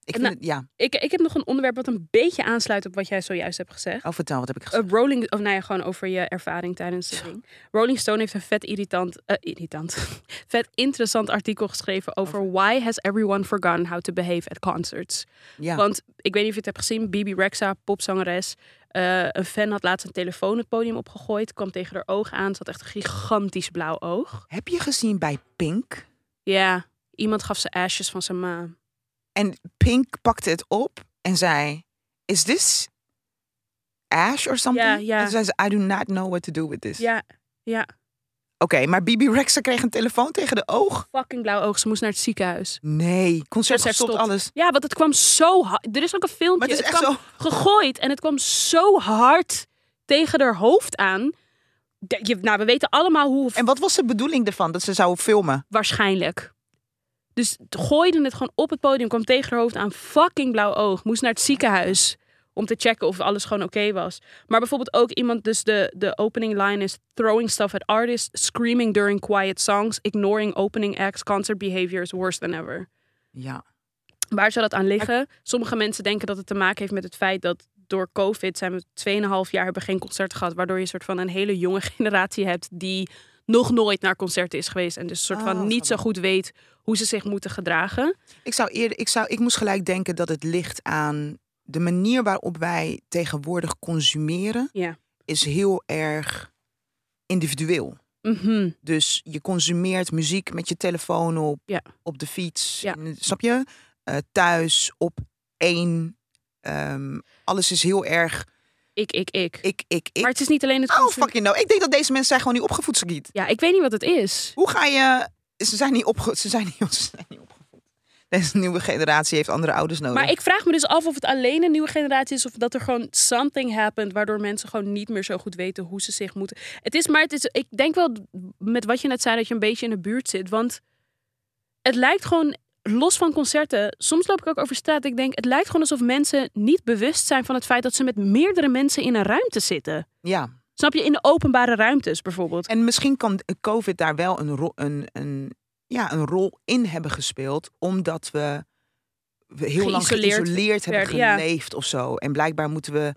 Ik En vind het, ja. Ik, ik heb nog een onderwerp wat een beetje aansluit op wat jij zojuist hebt gezegd. Oh, vertel, wat heb ik gezegd? Uh, Rolling, of nou ja, gewoon over je ervaring tijdens de ding. Rolling Stone heeft een vet irritant, eh, irritant, vet interessant artikel geschreven over why has everyone forgotten how to behave at concerts. ja. Want ik weet niet of je het hebt gezien, Bibi Rexa, popzangeres, eh, een fan had laatst een telefoon het podium opgegooid, kwam tegen haar oog aan, ze had echt een gigantisch blauw oog. Heb je gezien bij Pink? Ja, iemand gaf ze ashes van zijn ma. En Pink pakte het op en zei: Is this ash or something? Ja, ja. En toen zei ze: I do not know what to do with this. Ja, ja, Oké, maar Bibi Rexa kreeg een telefoon tegen de oog. fucking blauw oog. Ze moest naar het ziekenhuis. Nee, concert gestopt, stopt. alles. Ja, want het kwam zo hard. Er is ook een filmpje. Maar het is echt kwam zo. gegooid en het kwam zo hard tegen haar hoofd aan. De- je, nou, we weten allemaal hoe En wat was de bedoeling ervan? Dat ze zou filmen? waarschijnlijk. Dus gooide het gewoon op het podium, kwam tegen haar hoofd aan. Fucking blauw oog. Moest naar het ziekenhuis om te checken of alles gewoon oké was. Maar bijvoorbeeld ook iemand, dus de, de opening line is... Throwing stuff at artists, screaming during quiet songs... ignoring opening acts, concert behavior is worse than ever. Ja. Waar zou dat aan liggen? Sommige mensen denken dat het te maken heeft met het feit dat door COVID zijn we 2,5 jaar hebben geen concerten gehad. Waardoor je een soort van een hele jonge generatie hebt die nog nooit naar concerten is geweest. En dus een soort Oh, van niet zo goed weet hoe ze zich moeten gedragen. Ik zou eerder, ik zou, ik moest gelijk denken dat het ligt aan de manier waarop wij tegenwoordig consumeren. Ja. Is heel erg individueel. Mhm. Dus je consumeert muziek met je telefoon op, Ja. op de fiets. Ja. in- Snap je? Eh, thuis, op één. Ehm, alles is heel erg Ik, ik, ik. ik, ik, ik. Maar het is niet alleen het Oh, consum- fucking no. Ik denk dat deze mensen zijn gewoon niet opgevoed, Sagiet. Ja, ik weet niet wat het is. Hoe ga je... Ze zijn niet, opge... ze zijn niet, ze zijn niet opgevoed. Deze nieuwe generatie heeft andere ouders nodig. Maar ik vraag me dus af of het alleen een nieuwe generatie is of dat er gewoon something happened waardoor mensen gewoon niet meer zo goed weten hoe ze zich moeten. Het is maar het is ik denk wel met wat je net zei dat je een beetje in de buurt zit, want het lijkt gewoon los van concerten. Soms loop ik ook over straat. Ik denk het lijkt gewoon alsof mensen niet bewust zijn van het feit dat ze met meerdere mensen in een ruimte zitten. Ja. Snap je in de openbare ruimtes bijvoorbeeld? En misschien kan COVID daar wel een, ro- een, een, ja, een rol in hebben gespeeld. Omdat we, we heel lang Geïsoleerd hebben ja. geleefd of zo. En blijkbaar moeten we...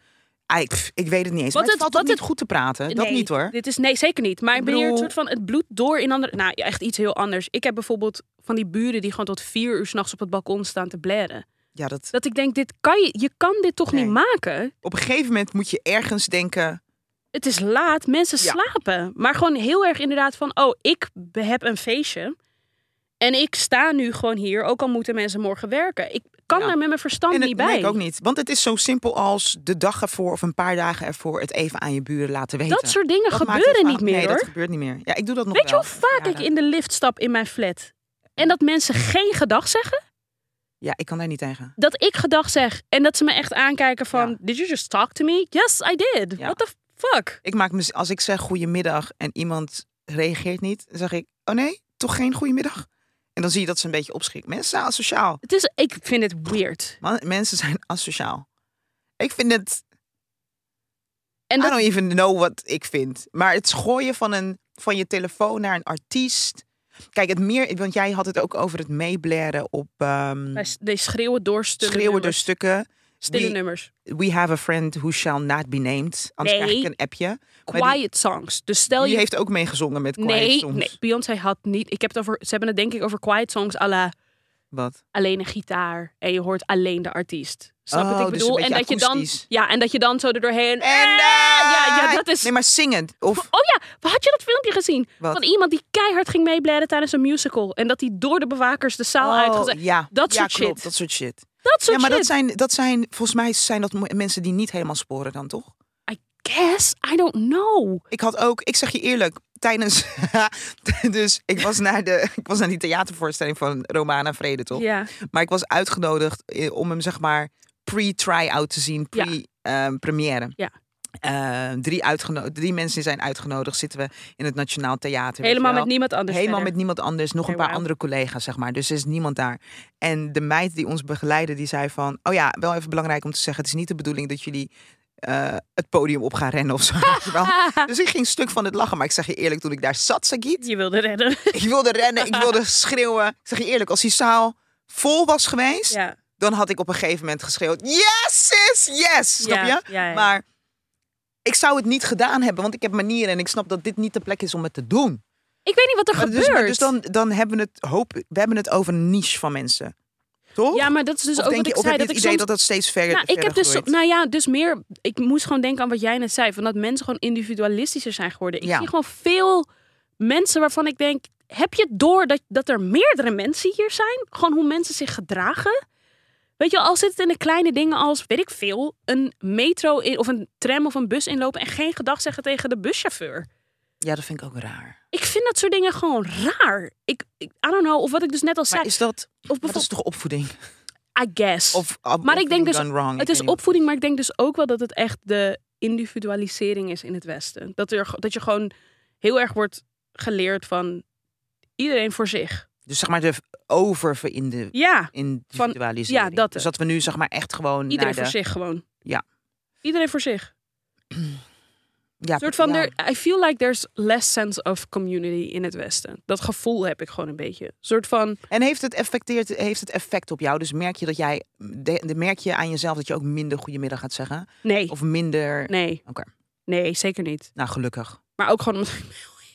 Ah, ik, pff, ik weet het niet eens. Wat maar het, het- valt wat niet het- goed te praten. Dat niet hoor. Dit is nee, zeker niet. Maar Ik ben hier een soort van het bloed door in andere. Nou, echt iets heel anders. Ik heb bijvoorbeeld van die buren die gewoon tot vier uur s'nachts op het balkon staan te blaren. Ja, dat, Dat ik denk, dit kan je, je kan dit toch Nee. niet maken? op een gegeven moment moet je ergens denken... Het is laat, mensen Ja. slapen. Maar gewoon heel erg inderdaad van, oh, ik heb een feestje. En ik sta nu gewoon hier, ook al moeten mensen morgen werken. Ik kan Ja. daar met mijn verstand En het, niet bij. nee, ik ook niet. Want het is zo simpel als de dag ervoor of een paar dagen ervoor... het even aan je buren laten weten. Dat soort dingen Dat gebeuren niet meer Nee, hoor. dat gebeurt niet meer. Ja, ik doe dat nog Weet je hoe vaak ik in de lift stap in mijn flat? En dat mensen geen gedag zeggen? Ja, ik kan daar niet tegen. dat ik gedag zeg en dat ze me echt aankijken van, Ja. did you just talk to me? Yes, I did. Ja. What the fuck? Ik maak me, als ik zeg goedemiddag en iemand reageert niet, dan zeg ik, oh nee, toch geen goedemiddag. En dan zie je dat ze een beetje opschrikken. Mensen zijn asociaal. Het is, ik vind het weird. Man, mensen zijn asociaal. Ik vind het, En I dat, don't even know wat ik vind. Maar het gooien van, een, van je telefoon naar een artiest. Kijk, het meer, want jij had het ook over het meeblaren op wij die schreeuwen door schreeuwen stukken. Stille die- nummers. We have a friend who shall not be named. Anders Nee. krijg ik een appje. Quiet songs. Dus stel Die je... heeft ook meegezongen met Quiet nee, Songs. nee, Beyoncé had niet... Ik heb het over... Ze hebben het denk ik over quiet songs à la Wat? alleen een gitaar. En je hoort alleen de artiest. Snap Oh, wat ik dus bedoel? en dat je dan... Ja, en dat je dan zo er doorheen... En Ah, ja, ja, dat is... Nee, maar zingend. Of Oh ja, had je dat filmpje gezien? Wat? Van iemand die keihard ging meeblaren tijdens een musical. En dat hij door de bewakers de zaal Oh, uitgezet. ja, Dat ja, soort klopt, shit. Dat soort shit. Dat soort ja, maar shit. dat zijn, dat zijn, volgens mij zijn dat mensen die niet helemaal sporen dan, toch? I guess, I don't know. Ik had ook, ik zeg je eerlijk, tijdens, dus ik was naar de, ik was naar die theatervoorstelling van Romana Vrede, toch? Ja. Maar ik was uitgenodigd eh, om hem zeg maar pre-try-out te zien, Ja. pre-première. Ja. Eh, drie, drie mensen zijn uitgenodigd. Zitten we in het Nationaal Theater. Helemaal met niemand anders. Helemaal verder. met niemand anders. Nog een paar andere collega's, zeg maar. Dus er is niemand daar. En de meid die ons begeleidde, die zei van... Oh ja, wel even belangrijk om te zeggen. Het is niet de bedoeling dat jullie eh, het podium op gaan rennen of zo. Dus ik ging stuk van het lachen. Maar ik zeg je eerlijk, toen ik daar zat, Sagiet... Je wilde redden. Ik wilde rennen, ik wilde schreeuwen. Ik zeg je eerlijk, als die zaal vol was geweest... Ja. dan had ik op een gegeven moment geschreeuwd: Yes, sis, yes! Snap je? ja, ja. Maar ik zou het niet gedaan hebben, want ik heb manieren en ik snap dat dit niet de plek is om het te doen. Ik weet niet wat er Maar gebeurt. dus, dus dan, dan hebben we het hoop, we hebben het over een niche van mensen. Toch? Ja, maar dat is dus of ook wat ik zei. Dat het ik idee soms dat dat steeds verder Nou, ik heb dus, groeit? nou ja, dus meer. Ik moest gewoon denken aan wat jij net zei, van dat mensen gewoon individualistischer zijn geworden. Ik Ja. zie gewoon veel mensen waarvan ik denk, heb je door dat, dat er meerdere mensen hier zijn? Gewoon hoe mensen zich gedragen. Weet je, al zit het in de kleine dingen als, weet ik veel, een metro in, of een tram of een bus inlopen en geen gedag zeggen tegen de buschauffeur. Ja, dat vind ik ook raar. Ik vind dat soort dingen gewoon raar. Ik, ik I don't know, of wat ik dus net al zei. Maar is dat, of dat is toch opvoeding? I guess. Of, Maar ik denk dus- wrong. Het is opvoeding, maar ik denk dus ook wel dat het echt de individualisering is in het Westen. Dat, er, dat je gewoon heel erg wordt geleerd van iedereen voor zich. Dus zeg maar de over in Ja, individualisering. ja, dat Dus dat we nu zeg maar echt gewoon iedereen naar voor de... zich gewoon. Ja. Iedereen voor zich. Ja, Een soort van, ja. er, I feel like there's less sense of community in het Westen. Dat gevoel heb ik gewoon een beetje. Een soort van, En heeft het, effecteert, heeft het effect op jou? Dus merk je dat jij, de, de- merk je aan jezelf dat je ook minder goedemiddag gaat zeggen? nee, Of minder, nee. Oké. Nee, zeker niet. nou gelukkig. Maar ook gewoon omdat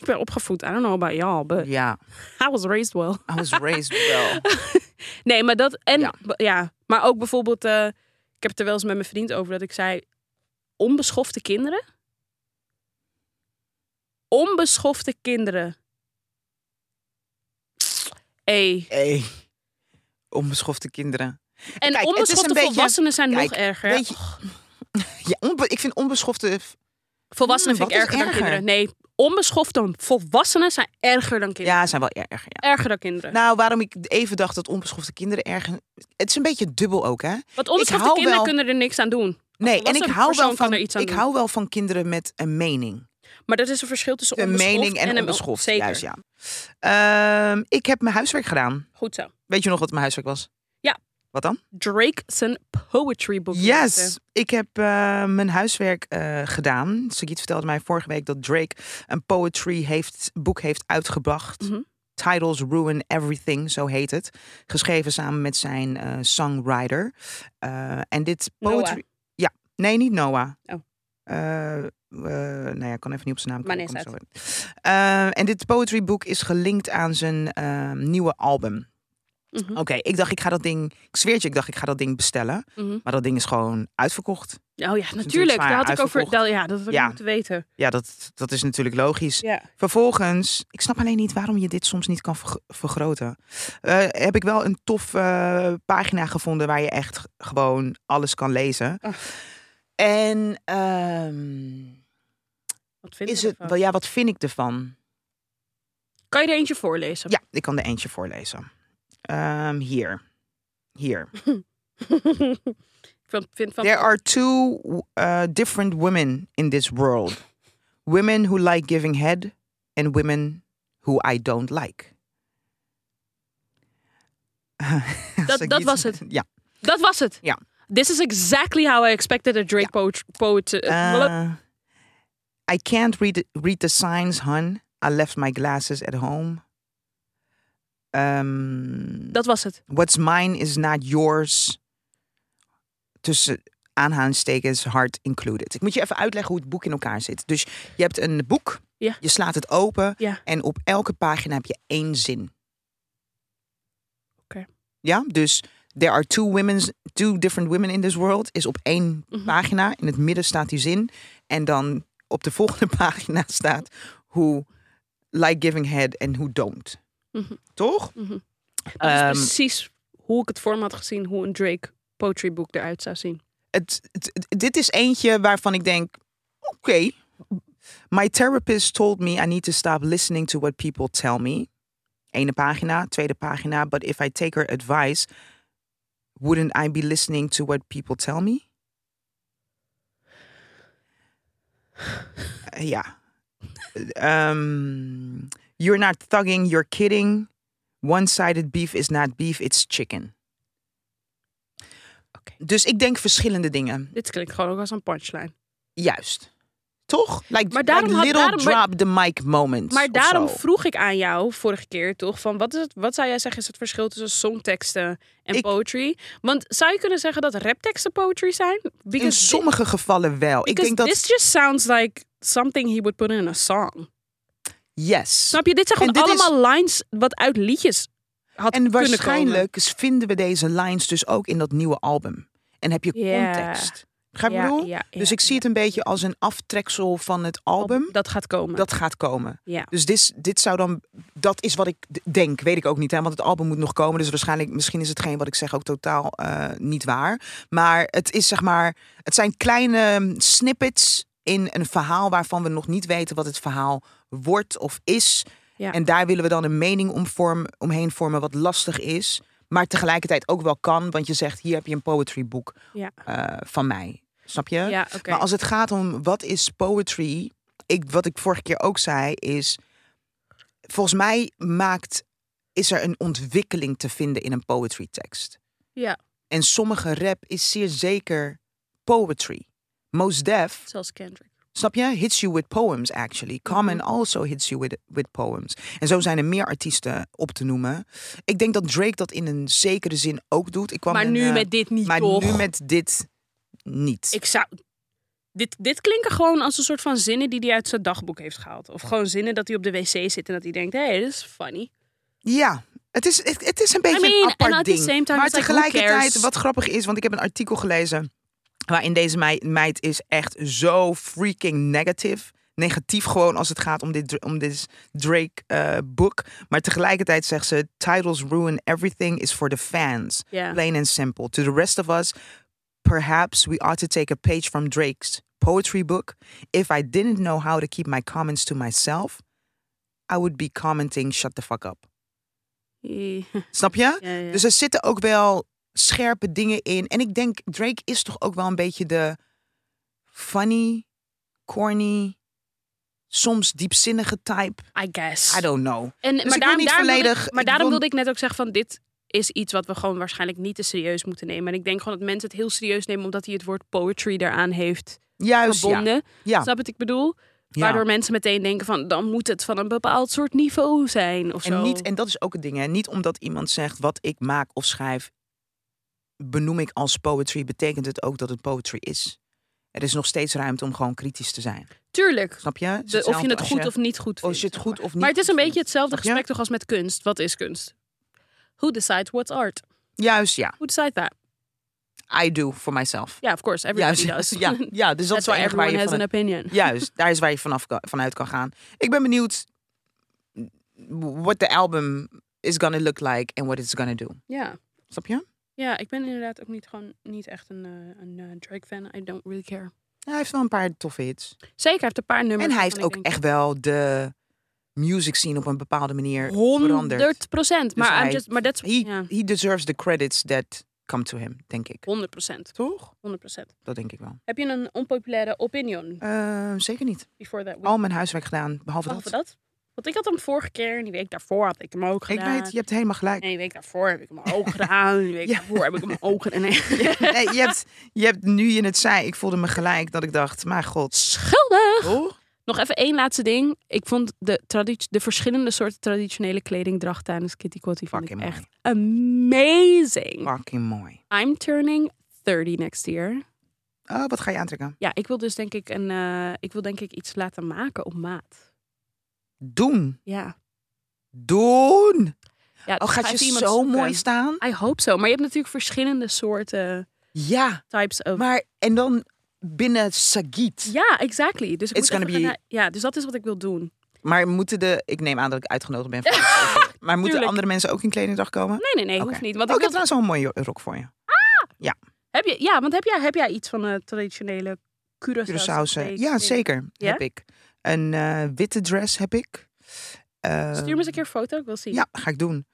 ik ben opgevoed. I don't know about y'all, but Ja, I was raised well. I was raised well. Nee, maar dat. En Ja. ja, maar ook bijvoorbeeld. eh, ik heb het er wel eens met mijn vriend over dat ik zei. Onbeschofte kinderen. Onbeschofte kinderen. Hey. Hey, onbeschofte kinderen. En Kijk, het is een onbeschofte beetje- volwassenen zijn nog erger. Ja, onbe- ik vind onbeschofte... volwassenen vind ik is erger dan erger? kinderen. Nee, onbeschofte volwassenen zijn erger dan kinderen. Ja, zijn wel erger. Ja. Erger dan kinderen. Nou, waarom ik even dacht dat onbeschofte kinderen erger... Het is een beetje dubbel ook, hè? Want onbeschofte kinderen wel- kunnen er niks aan doen. Nee, en ik hou wel van, iets aan ik doen. hou wel van kinderen met een mening. Maar dat is een verschil tussen Een onbeschoft mening en, een onbeschoft. Zeker. Juist, ja. Ehm, ik heb mijn huiswerk gedaan. Goed zo. Weet je nog wat mijn huiswerk was? Wat dan? Drake zijn poetry book. lezen. Yes, ik heb eh, mijn huiswerk eh, gedaan. Sagiet vertelde mij vorige week dat Drake een poetry heeft, boek heeft uitgebracht. Mhm. Titles Ruin Everything, zo heet het. Geschreven samen met zijn eh, songwriter. En dit poetry... Noah. Ja, nee, niet Noah. Oh. Nou ja, ik kan even niet op zijn naam Maar komen. nee, zo in. Eh, en dit poetry boek is gelinkt aan zijn nieuwe album. Mhm, Oké, ik dacht ik ga dat ding... Ik zweer je, ik dacht ik ga dat ding bestellen. mhm. Maar dat ding is gewoon uitverkocht. Oh ja, natuurlijk. Daar had ik over. dat- Ja, dat had ik Ja. moeten weten. Ja, dat, dat is natuurlijk logisch. Ja. Vervolgens, ik snap alleen niet waarom je dit soms niet kan verg- vergroten. Eh, heb ik wel een tof eh, pagina gevonden waar je echt gewoon alles kan lezen. Ach. En ehm, Wat vind is je het, ervan? ja, wat vind ik ervan? Kan je er eentje voorlezen? Ja, ik kan er eentje voorlezen. Ehm, here, ik vind, vind. There are two uh, different women in this world. Women who like giving head and women who I don't like. Dat- dat was het. Ja. Dat was het. Ja. This is exactly how I expected a Drake poet. poet uh, Uh, I can't read read the signs, hun. I left my glasses at home. Um, dat was het. What's mine is not yours. Tussen aanhalingstekens hard included. Ik moet je even uitleggen hoe het boek in elkaar zit. Dus je hebt een boek, Ja. je slaat het open Ja. en op elke pagina heb je één zin. Oké. Ja, dus there are two women, two different women in this world is op één Mhm. pagina. In het midden staat die zin en dan op de volgende pagina staat who like giving head and who don't. Mhm. Toch? Mhm. Dat is Ehm, precies hoe ik het voor me had gezien, hoe een Drake poetry book eruit zou zien. het, dit is eentje waarvan ik denk, oké. My therapist told me I need to stop listening to what people tell me. Ene pagina, tweede pagina. But if I take her advice, wouldn't I be listening to what people tell me? Ja. Um, you're not thugging, you're kidding. One-sided beef is not beef, it's chicken. Dus ik denk verschillende dingen. Dit klinkt gewoon ook als een punchline. Juist. Toch? Like, Maar daarom like had- little maar- drop the mic moments. Maar daarom vroeg ik aan jou vorige keer toch van wat, is het, wat zou jij zeggen is het verschil tussen songteksten en Ik- poetry? Want zou je kunnen zeggen dat rapteksten poetry zijn? In Because thi- sommige gevallen wel. Ik denk dat... this just sounds like something he would put in a song. Yes. Snap je? Dit zijn gewoon is- allemaal lines wat uit liedjes had En kunnen komen. waarschijnlijk vinden we deze lines dus ook in dat nieuwe album. En heb je context. Begrijp je Ja, bedoel? ja, Dus ik zie het een beetje als een aftreksel van het album. Dat gaat komen. Dat gaat komen. ja. Dus dit, dit zou dan, dat is wat ik denk, weet ik ook niet, hè? want het album moet nog komen. Dus waarschijnlijk, misschien is hetgeen wat ik zeg ook totaal eh, niet waar. Maar het is zeg maar, het zijn kleine snippets in een verhaal waarvan we nog niet weten wat het verhaal wordt of is. Ja. En daar willen we dan een mening om vorm, omheen vormen wat lastig is. Maar tegelijkertijd ook wel kan, want je zegt, hier heb je een poetry boek Ja. eh, van mij. Snap je? Ja. Maar als het gaat om wat is poetry, ik, wat ik vorige keer ook zei, is volgens mij maakt, is er een ontwikkeling te vinden in een poetry tekst. Ja, En sommige rap is zeer zeker poetry. Most Def, zoals Kendrick. Snap je? Hits you with poems actually. Common Mhm. also hits you with, with poems. En zo zijn er meer artiesten op te noemen. Ik denk dat Drake dat in een zekere zin ook doet. Ik kwam Maar nu eh, met dit niet maar toch? nu met dit niet. Ik zou... Dit, dit klinken gewoon als een soort van zinnen die hij uit zijn dagboek heeft gehaald. Of gewoon zinnen dat hij op de wc zit en dat hij denkt, hé, hey, dit is funny. Ja, het is, het, het is een beetje mean, een apart ding. maar tegelijkertijd, wat grappig is, want ik heb een artikel gelezen... waarin deze mei- meid is echt zo freaking negative. Negatief gewoon als het gaat om dit, om dit Drake eh, boek. Maar tegelijkertijd zegt ze... Titles ruin everything is for the fans. Plain and simple. To the rest of us, perhaps we ought to take a page from Drake's poetry book. If I didn't know how to keep my comments to myself... I would be commenting shut the fuck up. Snap je? Ja, ja. Dus er zitten ook wel scherpe dingen in. En ik denk, Drake is toch ook wel een beetje de funny, corny, soms diepzinnige type. I guess. I don't know. En, wil niet daarom wilde volledig- ik- maar daarom wil- wilde ik net ook zeggen van dit is iets wat we gewoon waarschijnlijk niet te serieus moeten nemen. En ik denk gewoon dat mensen het heel serieus nemen omdat hij het woord poetry eraan heeft Juist, verbonden. Ja, Snap wat ik bedoel? ja. Waardoor mensen meteen denken van dan moet het van een bepaald soort niveau zijn of zo. En, niet, en dat is ook het ding. Hè. Niet omdat iemand zegt wat ik maak of schrijf, benoem ik als poetry, betekent het ook dat het poetry is. Er is nog steeds ruimte om gewoon kritisch te zijn. Tuurlijk. Snap je? De, of je hetzelfde het goed of niet goed vindt. Als je het goed maar. of niet Maar het is een beetje hetzelfde gesprek toch als met kunst. Wat is kunst? Who decides what's art? Juist, ja. Who decides that? I do for myself. Ja, of course. Everybody Juist. does. Ja, ja, dus dat is wel erg waar je has van an opinion. Juist, daar is waar je vanaf vanuit kan gaan. Ik ben benieuwd what the album is gonna look like and what it's gonna do. Ja. Snap je? Ja, ik ben inderdaad ook niet, gewoon, niet echt een, eh, een eh, Drake-fan. I don't really care. Hij heeft wel een paar toffe hits. Zeker, hij heeft een paar nummers. En hij heeft ook denk, echt wel de music scene op een bepaalde manier 100 veranderd. procent. Maar, Dus I'm hij- just, maar dat He, is ja, he deserves the credits that come to him, denk ik. 100 procent. Toch? 100 procent. Dat denk ik wel. Heb je een onpopulaire opinion Eh, zeker niet. before that? week? Al mijn huiswerk gedaan, behalve Behalve dat. dat. Want ik had hem vorige keer en die week daarvoor had ik hem ook Ik gedaan. weet, je hebt helemaal gelijk. En die week daarvoor heb ik hem ook gedaan. En die week Ja. daarvoor heb ik hem ook gedaan. Nee. Nee, je, hebt, je hebt nu je het zei, ik voelde me gelijk dat ik dacht, maar god. Schuldig! Nog even één laatste ding. Ik vond de, de verschillende soorten traditionele kledingdracht tijdens Kitty Kotti vind ik echt amazing. Fucking mooi. I'm turning 30 next year. Oh, wat ga je aantrekken? Ja, ik wil dus denk ik een, eh, ik wil denk ik iets laten maken op maat. Doen. Ja. Doen. ja Oh, gaat ga je zo zoeken. mooi staan? I hope so. Maar je hebt natuurlijk verschillende soorten Ja, types of. maar en dan binnen Sagiet. Ja, exactly. Dus ik It's moet be- Ja, dus dat is wat ik wil doen. Maar moeten de, ik neem aan dat ik uitgenodigd ben. Voor maar moeten Tuurlijk. andere mensen ook in kledingdag komen? Nee, nee, nee, hoeft niet. Want Oh, ik heb trouwens wel een mooie rok voor je. heb je, ja, want heb jij, heb jij iets van een traditionele Curaçao? Curaçaose. Ja, zeker. Ja? Heb ik. Een eh, witte dress heb ik. Stuur me eens een keer een foto, ik wil zien. Ja, ga ik doen.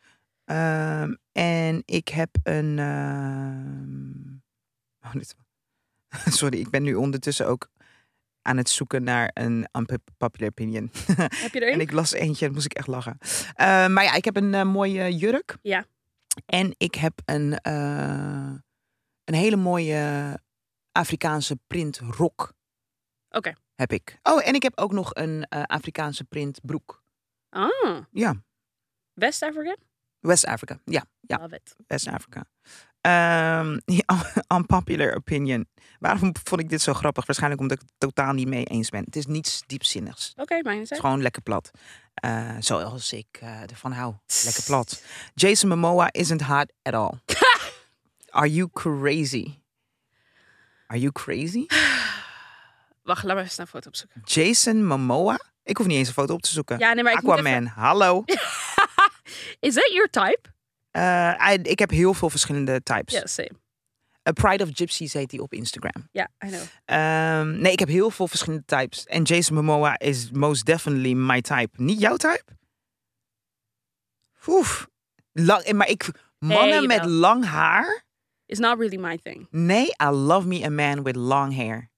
Ehm, en ik heb een. ehm, oh, dit- Sorry, ik ben nu ondertussen ook aan het zoeken naar een unpopular opinion. Heb je er en een? ik las eentje en moest ik echt lachen. Maar ja, ik heb een eh, mooie jurk. Ja. En ik heb een, eh, een hele mooie Afrikaanse print rok. Oké. Heb ik. Oh, en ik heb ook nog een eh, Afrikaanse print broek. Ah, Ja, West Africa? West Africa. Ja, ja. Love it. West Africa. Ehm, ja, unpopular opinion. Waarom vond ik dit zo grappig? Waarschijnlijk omdat ik het totaal niet mee eens ben. Het is niets diepzinnigs. Oké, mijn Het is is gewoon lekker plat. Eh, zoals ik eh, ervan hou. Lekker plat. Jason Momoa isn't hot at all. Are you crazy? Are you crazy? Wacht, laat me even een foto opzoeken. Jason Momoa? Ik hoef niet eens een foto op te zoeken. Ja, nee, maar ik Aquaman, even... hallo. Is that your type? Eh, I- ik heb heel veel verschillende types. Ja, same. A Pride of Gypsies heet die op Instagram. Ja, I know. Ehm, nee, ik heb heel veel verschillende types. En Jason Momoa is most definitely my type. Niet jouw type? Oef. Lang, maar ik... Mannen met lang haar? It's not really my thing. Nee, I love me a man with long hair.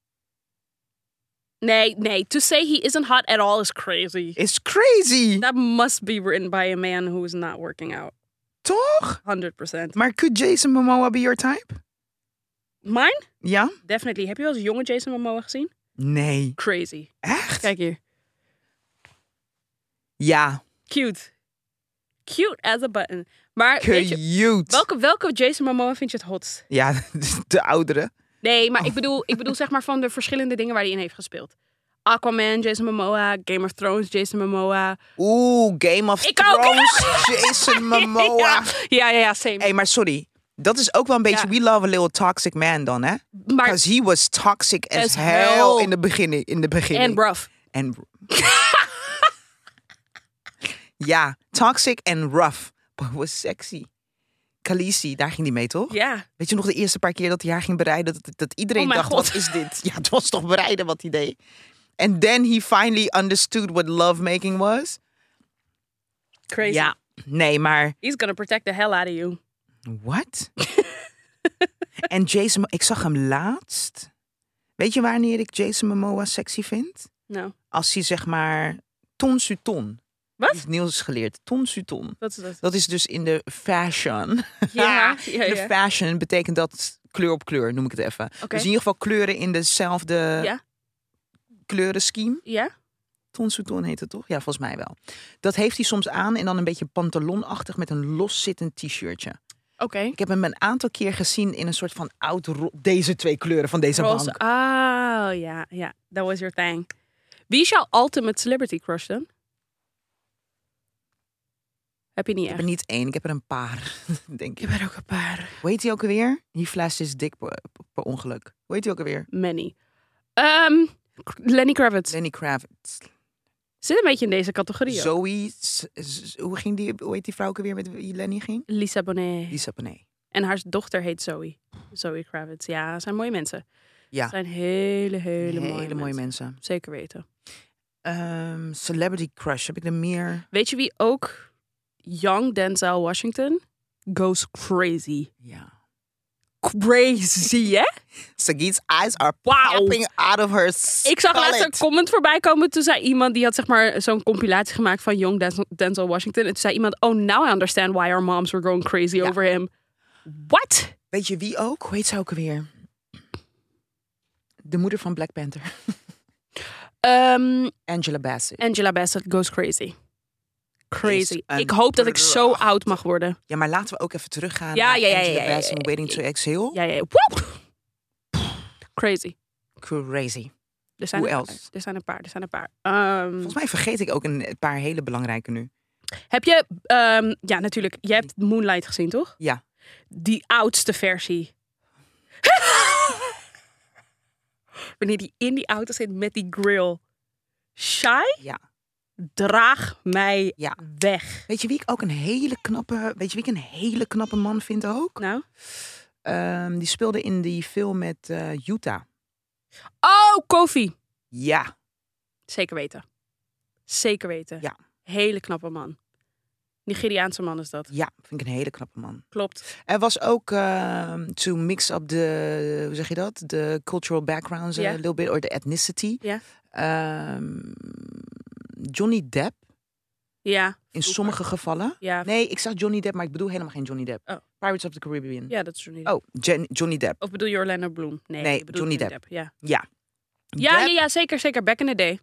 Nee, nee. To say he isn't hot at all is crazy. It's crazy. That must be written by a man who is not working out. Toch? 100%. Maar could Jason Momoa be your type? Mine? Ja? Definitely. Heb je wel eens jonge Jason Momoa gezien? Nee. Crazy. Echt? Kijk hier. Ja. Cute. Cute as a button. Maar weet je, Cute. welke, welke Jason Momoa vind je het hotst? Ja, de oudere. Nee, maar ik bedoel, ik bedoel zeg maar van de verschillende dingen waar hij in heeft gespeeld. Aquaman, Jason Momoa, Game of Thrones, Jason Momoa. Oeh, Game of Ik ook. Thrones, Jason Momoa. Ja, ja, ja, ja, same. hey, maar sorry. Dat is ook wel een beetje Ja. We Love a Little Toxic Man dan, hè? Because he was toxic as, As hell, hell. in de beginning. In de beginning. en rough. En ja, toxic en rough. But was sexy. Khaleesi, daar ging hij mee, toch? Ja. Weet je nog de eerste paar keer dat hij haar ging bereiden? Dat, dat iedereen Oh dacht, God. wat is dit? Ja, het was toch bereiden wat hij deed? And then he finally understood what lovemaking was. Crazy. Ja, nee, maar He's gonna protect the hell out of you. what? en Jason, ik zag hem laatst. Weet je wanneer ik Jason Momoa sexy vind? Nou, Als hij zeg maar ton su ton. Wat? Heeft Niels geleerd. Ton su ton. wat is dat? Dat is dus in de fashion. Ja, ja, De ja. fashion betekent dat kleur op kleur, noem ik het even. Dus in ieder geval kleuren in dezelfde Ja. kleurenscheme. Ja? Ton heet het toch? Ja, volgens mij wel. Dat heeft hij soms aan en dan een beetje pantalonachtig met een loszittend t-shirtje. Oké. Ik heb hem een aantal keer gezien in een soort van oud deze twee kleuren van deze Roze. bank. Oh, ja, ja. That was your thing. Wie is jouw ultimate celebrity crush dan? Heb je niet Ik heb echt? er niet één, ik heb er een paar, denk ik. heb er ook een paar. Hoe heet hij ook alweer? Die fles is dik per, per ongeluk. Hoe heet hij ook alweer? Many. Ehm, Lenny Kravitz. Lenny Kravitz. Zit een beetje in deze categorie. ook. Zoe, hoe ging die, hoe heet die vrouw ook alweer met wie Lenny ging? Lisa Bonet. Lisa Bonet. En haar dochter heet Zoe. Zoe Kravitz. Ja, zijn mooie mensen. Ja. Zijn hele, hele, mooie, Hele mooie mensen. mensen. Zeker weten. Ehm, celebrity crush, heb ik er meer? Weet je wie ook young Denzel Washington goes crazy? Ja. Crazy, hè? Sagit's eyes are popping out of her Ik zag laatst een comment voorbij komen. Toen zei iemand, die had zeg maar zo'n compilatie gemaakt van Young Denzel, Denzel Washington. En toen zei iemand, oh, now I understand why our moms were going crazy Ja. over him. What? Weet je wie ook? Hoe heet ze ook alweer? De moeder van Black Panther. Um, Angela Bassett. Angela Bassett goes crazy. Crazy. Ik hoop dat ik zo oud mag worden. Ja, maar laten we ook even teruggaan Ja, naar ja, ja, ja, ja, Waiting to Exhale. Ja, ja, ja. Woep! Crazy. Crazy. Er zijn Who een else? paar. Er zijn een paar. Er zijn een paar. Ehm, Volgens mij vergeet ik ook een paar hele belangrijke nu. heb je, ehm, ja, natuurlijk. Je hebt Moonlight gezien, toch? Ja. Die oudste versie. Wanneer die in die auto zit met die grill. Shy, Ja. Draag mij Ja. weg. Weet je wie ik ook een hele knappe, weet je wie ik een hele knappe man vind ook? Nou. Ehm, die speelde in die film met eh Utah. Oh, Kofi. Ja. Zeker weten. Zeker weten. Ja. Hele knappe man. Nigeriaanse man is dat. Ja, vind ik een hele knappe man. Klopt. Er was ook ehm, to mix up de, hoe zeg je dat? De cultural backgrounds Ja. a little bit or the ethnicity. Ja. Ehm, Johnny Depp Ja. in Vroeger. sommige gevallen. Ja. Nee, ik zeg Johnny Depp, maar ik bedoel helemaal geen Johnny Depp. Oh. Pirates of the Caribbean. Ja, dat is Johnny Depp. Oh, Jen- Johnny Depp. Of bedoel je Orlando Bloom? Nee, Nee, bedoelt Johnny Depp. Ja. Ja. Ja, Depp ja, ja, zeker, zeker. Back in the day.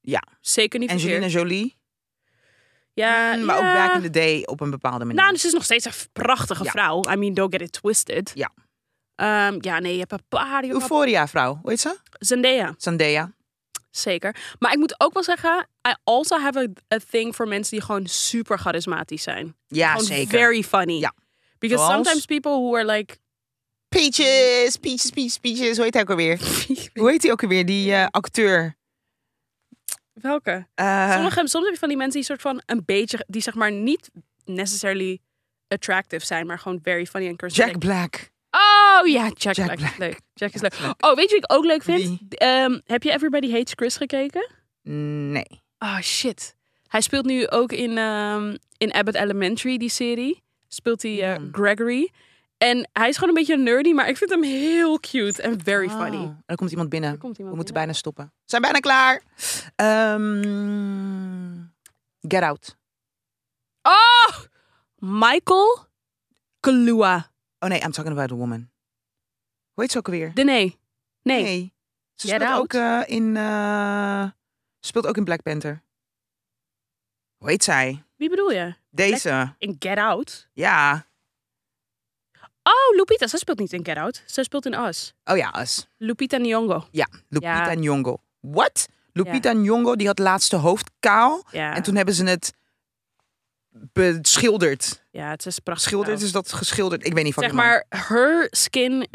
Ja. Zeker niet Angelina. Jolie. Ja, Mm, maar ja. ook back in the day op een bepaalde manier. Nou, ze is nog steeds een prachtige Ja. vrouw. I mean, don't get it twisted. Ja. Ehm, ja, nee, je hebt een paar... jongen. Euphoria vrouw, hoe heet ze? Zendaya, Zendaya. Zeker. Maar ik moet ook wel zeggen, I also have a, a thing voor mensen die gewoon super charismatisch zijn. Ja, gewoon zeker. very funny. Ja. Because Zoals? sometimes people who are like... Peaches, peaches, peaches, peaches. Hoe heet hij ook alweer? Hoe heet hij ook alweer, die eh, acteur? Welke? Sommige, soms heb je van die mensen die soort van een beetje... Die zeg maar niet necessarily attractive zijn, maar gewoon very funny en charismatic. Jack Black. Oh ja, Jack, Jack Black. Black. Leuk. Jack is leuk. Black. Oh, weet je wie ik ook leuk vind? Ehm, heb je Everybody Hates Chris gekeken? Nee. Oh shit. Hij speelt nu ook in, ehm, in Abbott Elementary, die serie. Speelt hij eh, Hmm. Gregory. En hij is gewoon een beetje nerdy, maar ik vind hem heel cute en very funny. Oh, er komt iemand binnen. We moeten bijna stoppen. We zijn bijna klaar. Ehm, get out. Oh! Michael Kaluuya. Oh nee, I'm talking about a woman. Hoe heet ze ook alweer? De nee. Nee. Ze Get speelt Out? ook eh, in. ze speelt ook in Black Panther. Hoe heet zij? Wie bedoel je? Deze. In Get Out? Ja. Oh, Lupita. Zij speelt niet in Get Out. Zij speelt in Us. Oh ja, Us. Lupita Nyong'o. Ja, Lupita Ja. Nyong'o. What? Lupita Nyong'o die had laatste hoofd kaal. Ja. En toen hebben ze het beschilderd. Ja, het is prachtig. Schilderd is dat geschilderd? Ik weet niet van Zeg maar, her skin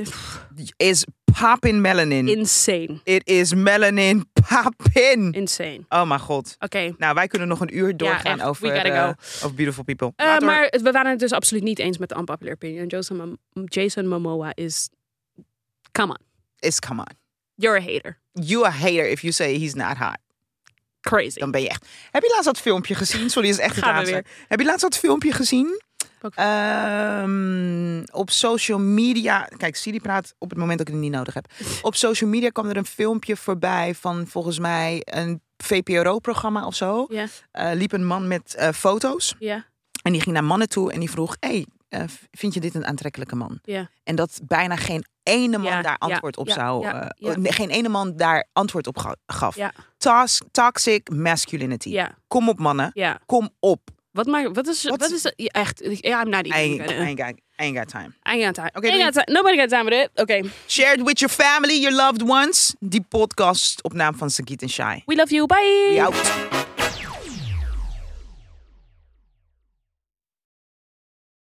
Is poppin melanin. insane. It is melanin poppin. Insane. Oh mijn god. Oké. Nou, wij kunnen nog een uur doorgaan over, We eh, go. over Beautiful People. Eh, maar we waren het dus absoluut niet eens met de unpopular opinion. Jason Momoa is... Come on. Is come on. You're a hater. You a hater if you say he's not hot. Crazy. Dan ben je echt... Heb je laatst dat filmpje gezien? Sorry, is echt Gaan we laatste. Heb je laatst dat filmpje gezien? Ehm, op social media... Kijk, Siri praat op het moment dat ik het niet nodig heb. Op social media kwam er een filmpje voorbij van volgens mij een VPRO-programma of zo. Ja, Eh, liep een man met eh, foto's. ja, En die ging naar mannen toe en die vroeg... Hey, eh, vind je dit een aantrekkelijke man? ja. En dat bijna geen ene man Ja, daar ja, antwoord op zou... eh, geen ene man daar antwoord op ga- gaf. Ja. Tos- toxic masculinity. Ja, Kom op mannen. ja. Kom op. Wat, maakt, wat is... Wat- Wat is echt... Ja, I'm not even I ain't got, I ain't got time. I ain't got time. Doei. got time. Nobody got time with it. Oké. Share it with your family, your loved ones. Die podcast op naam van Sagit en Shai. We love you. Bye. We out.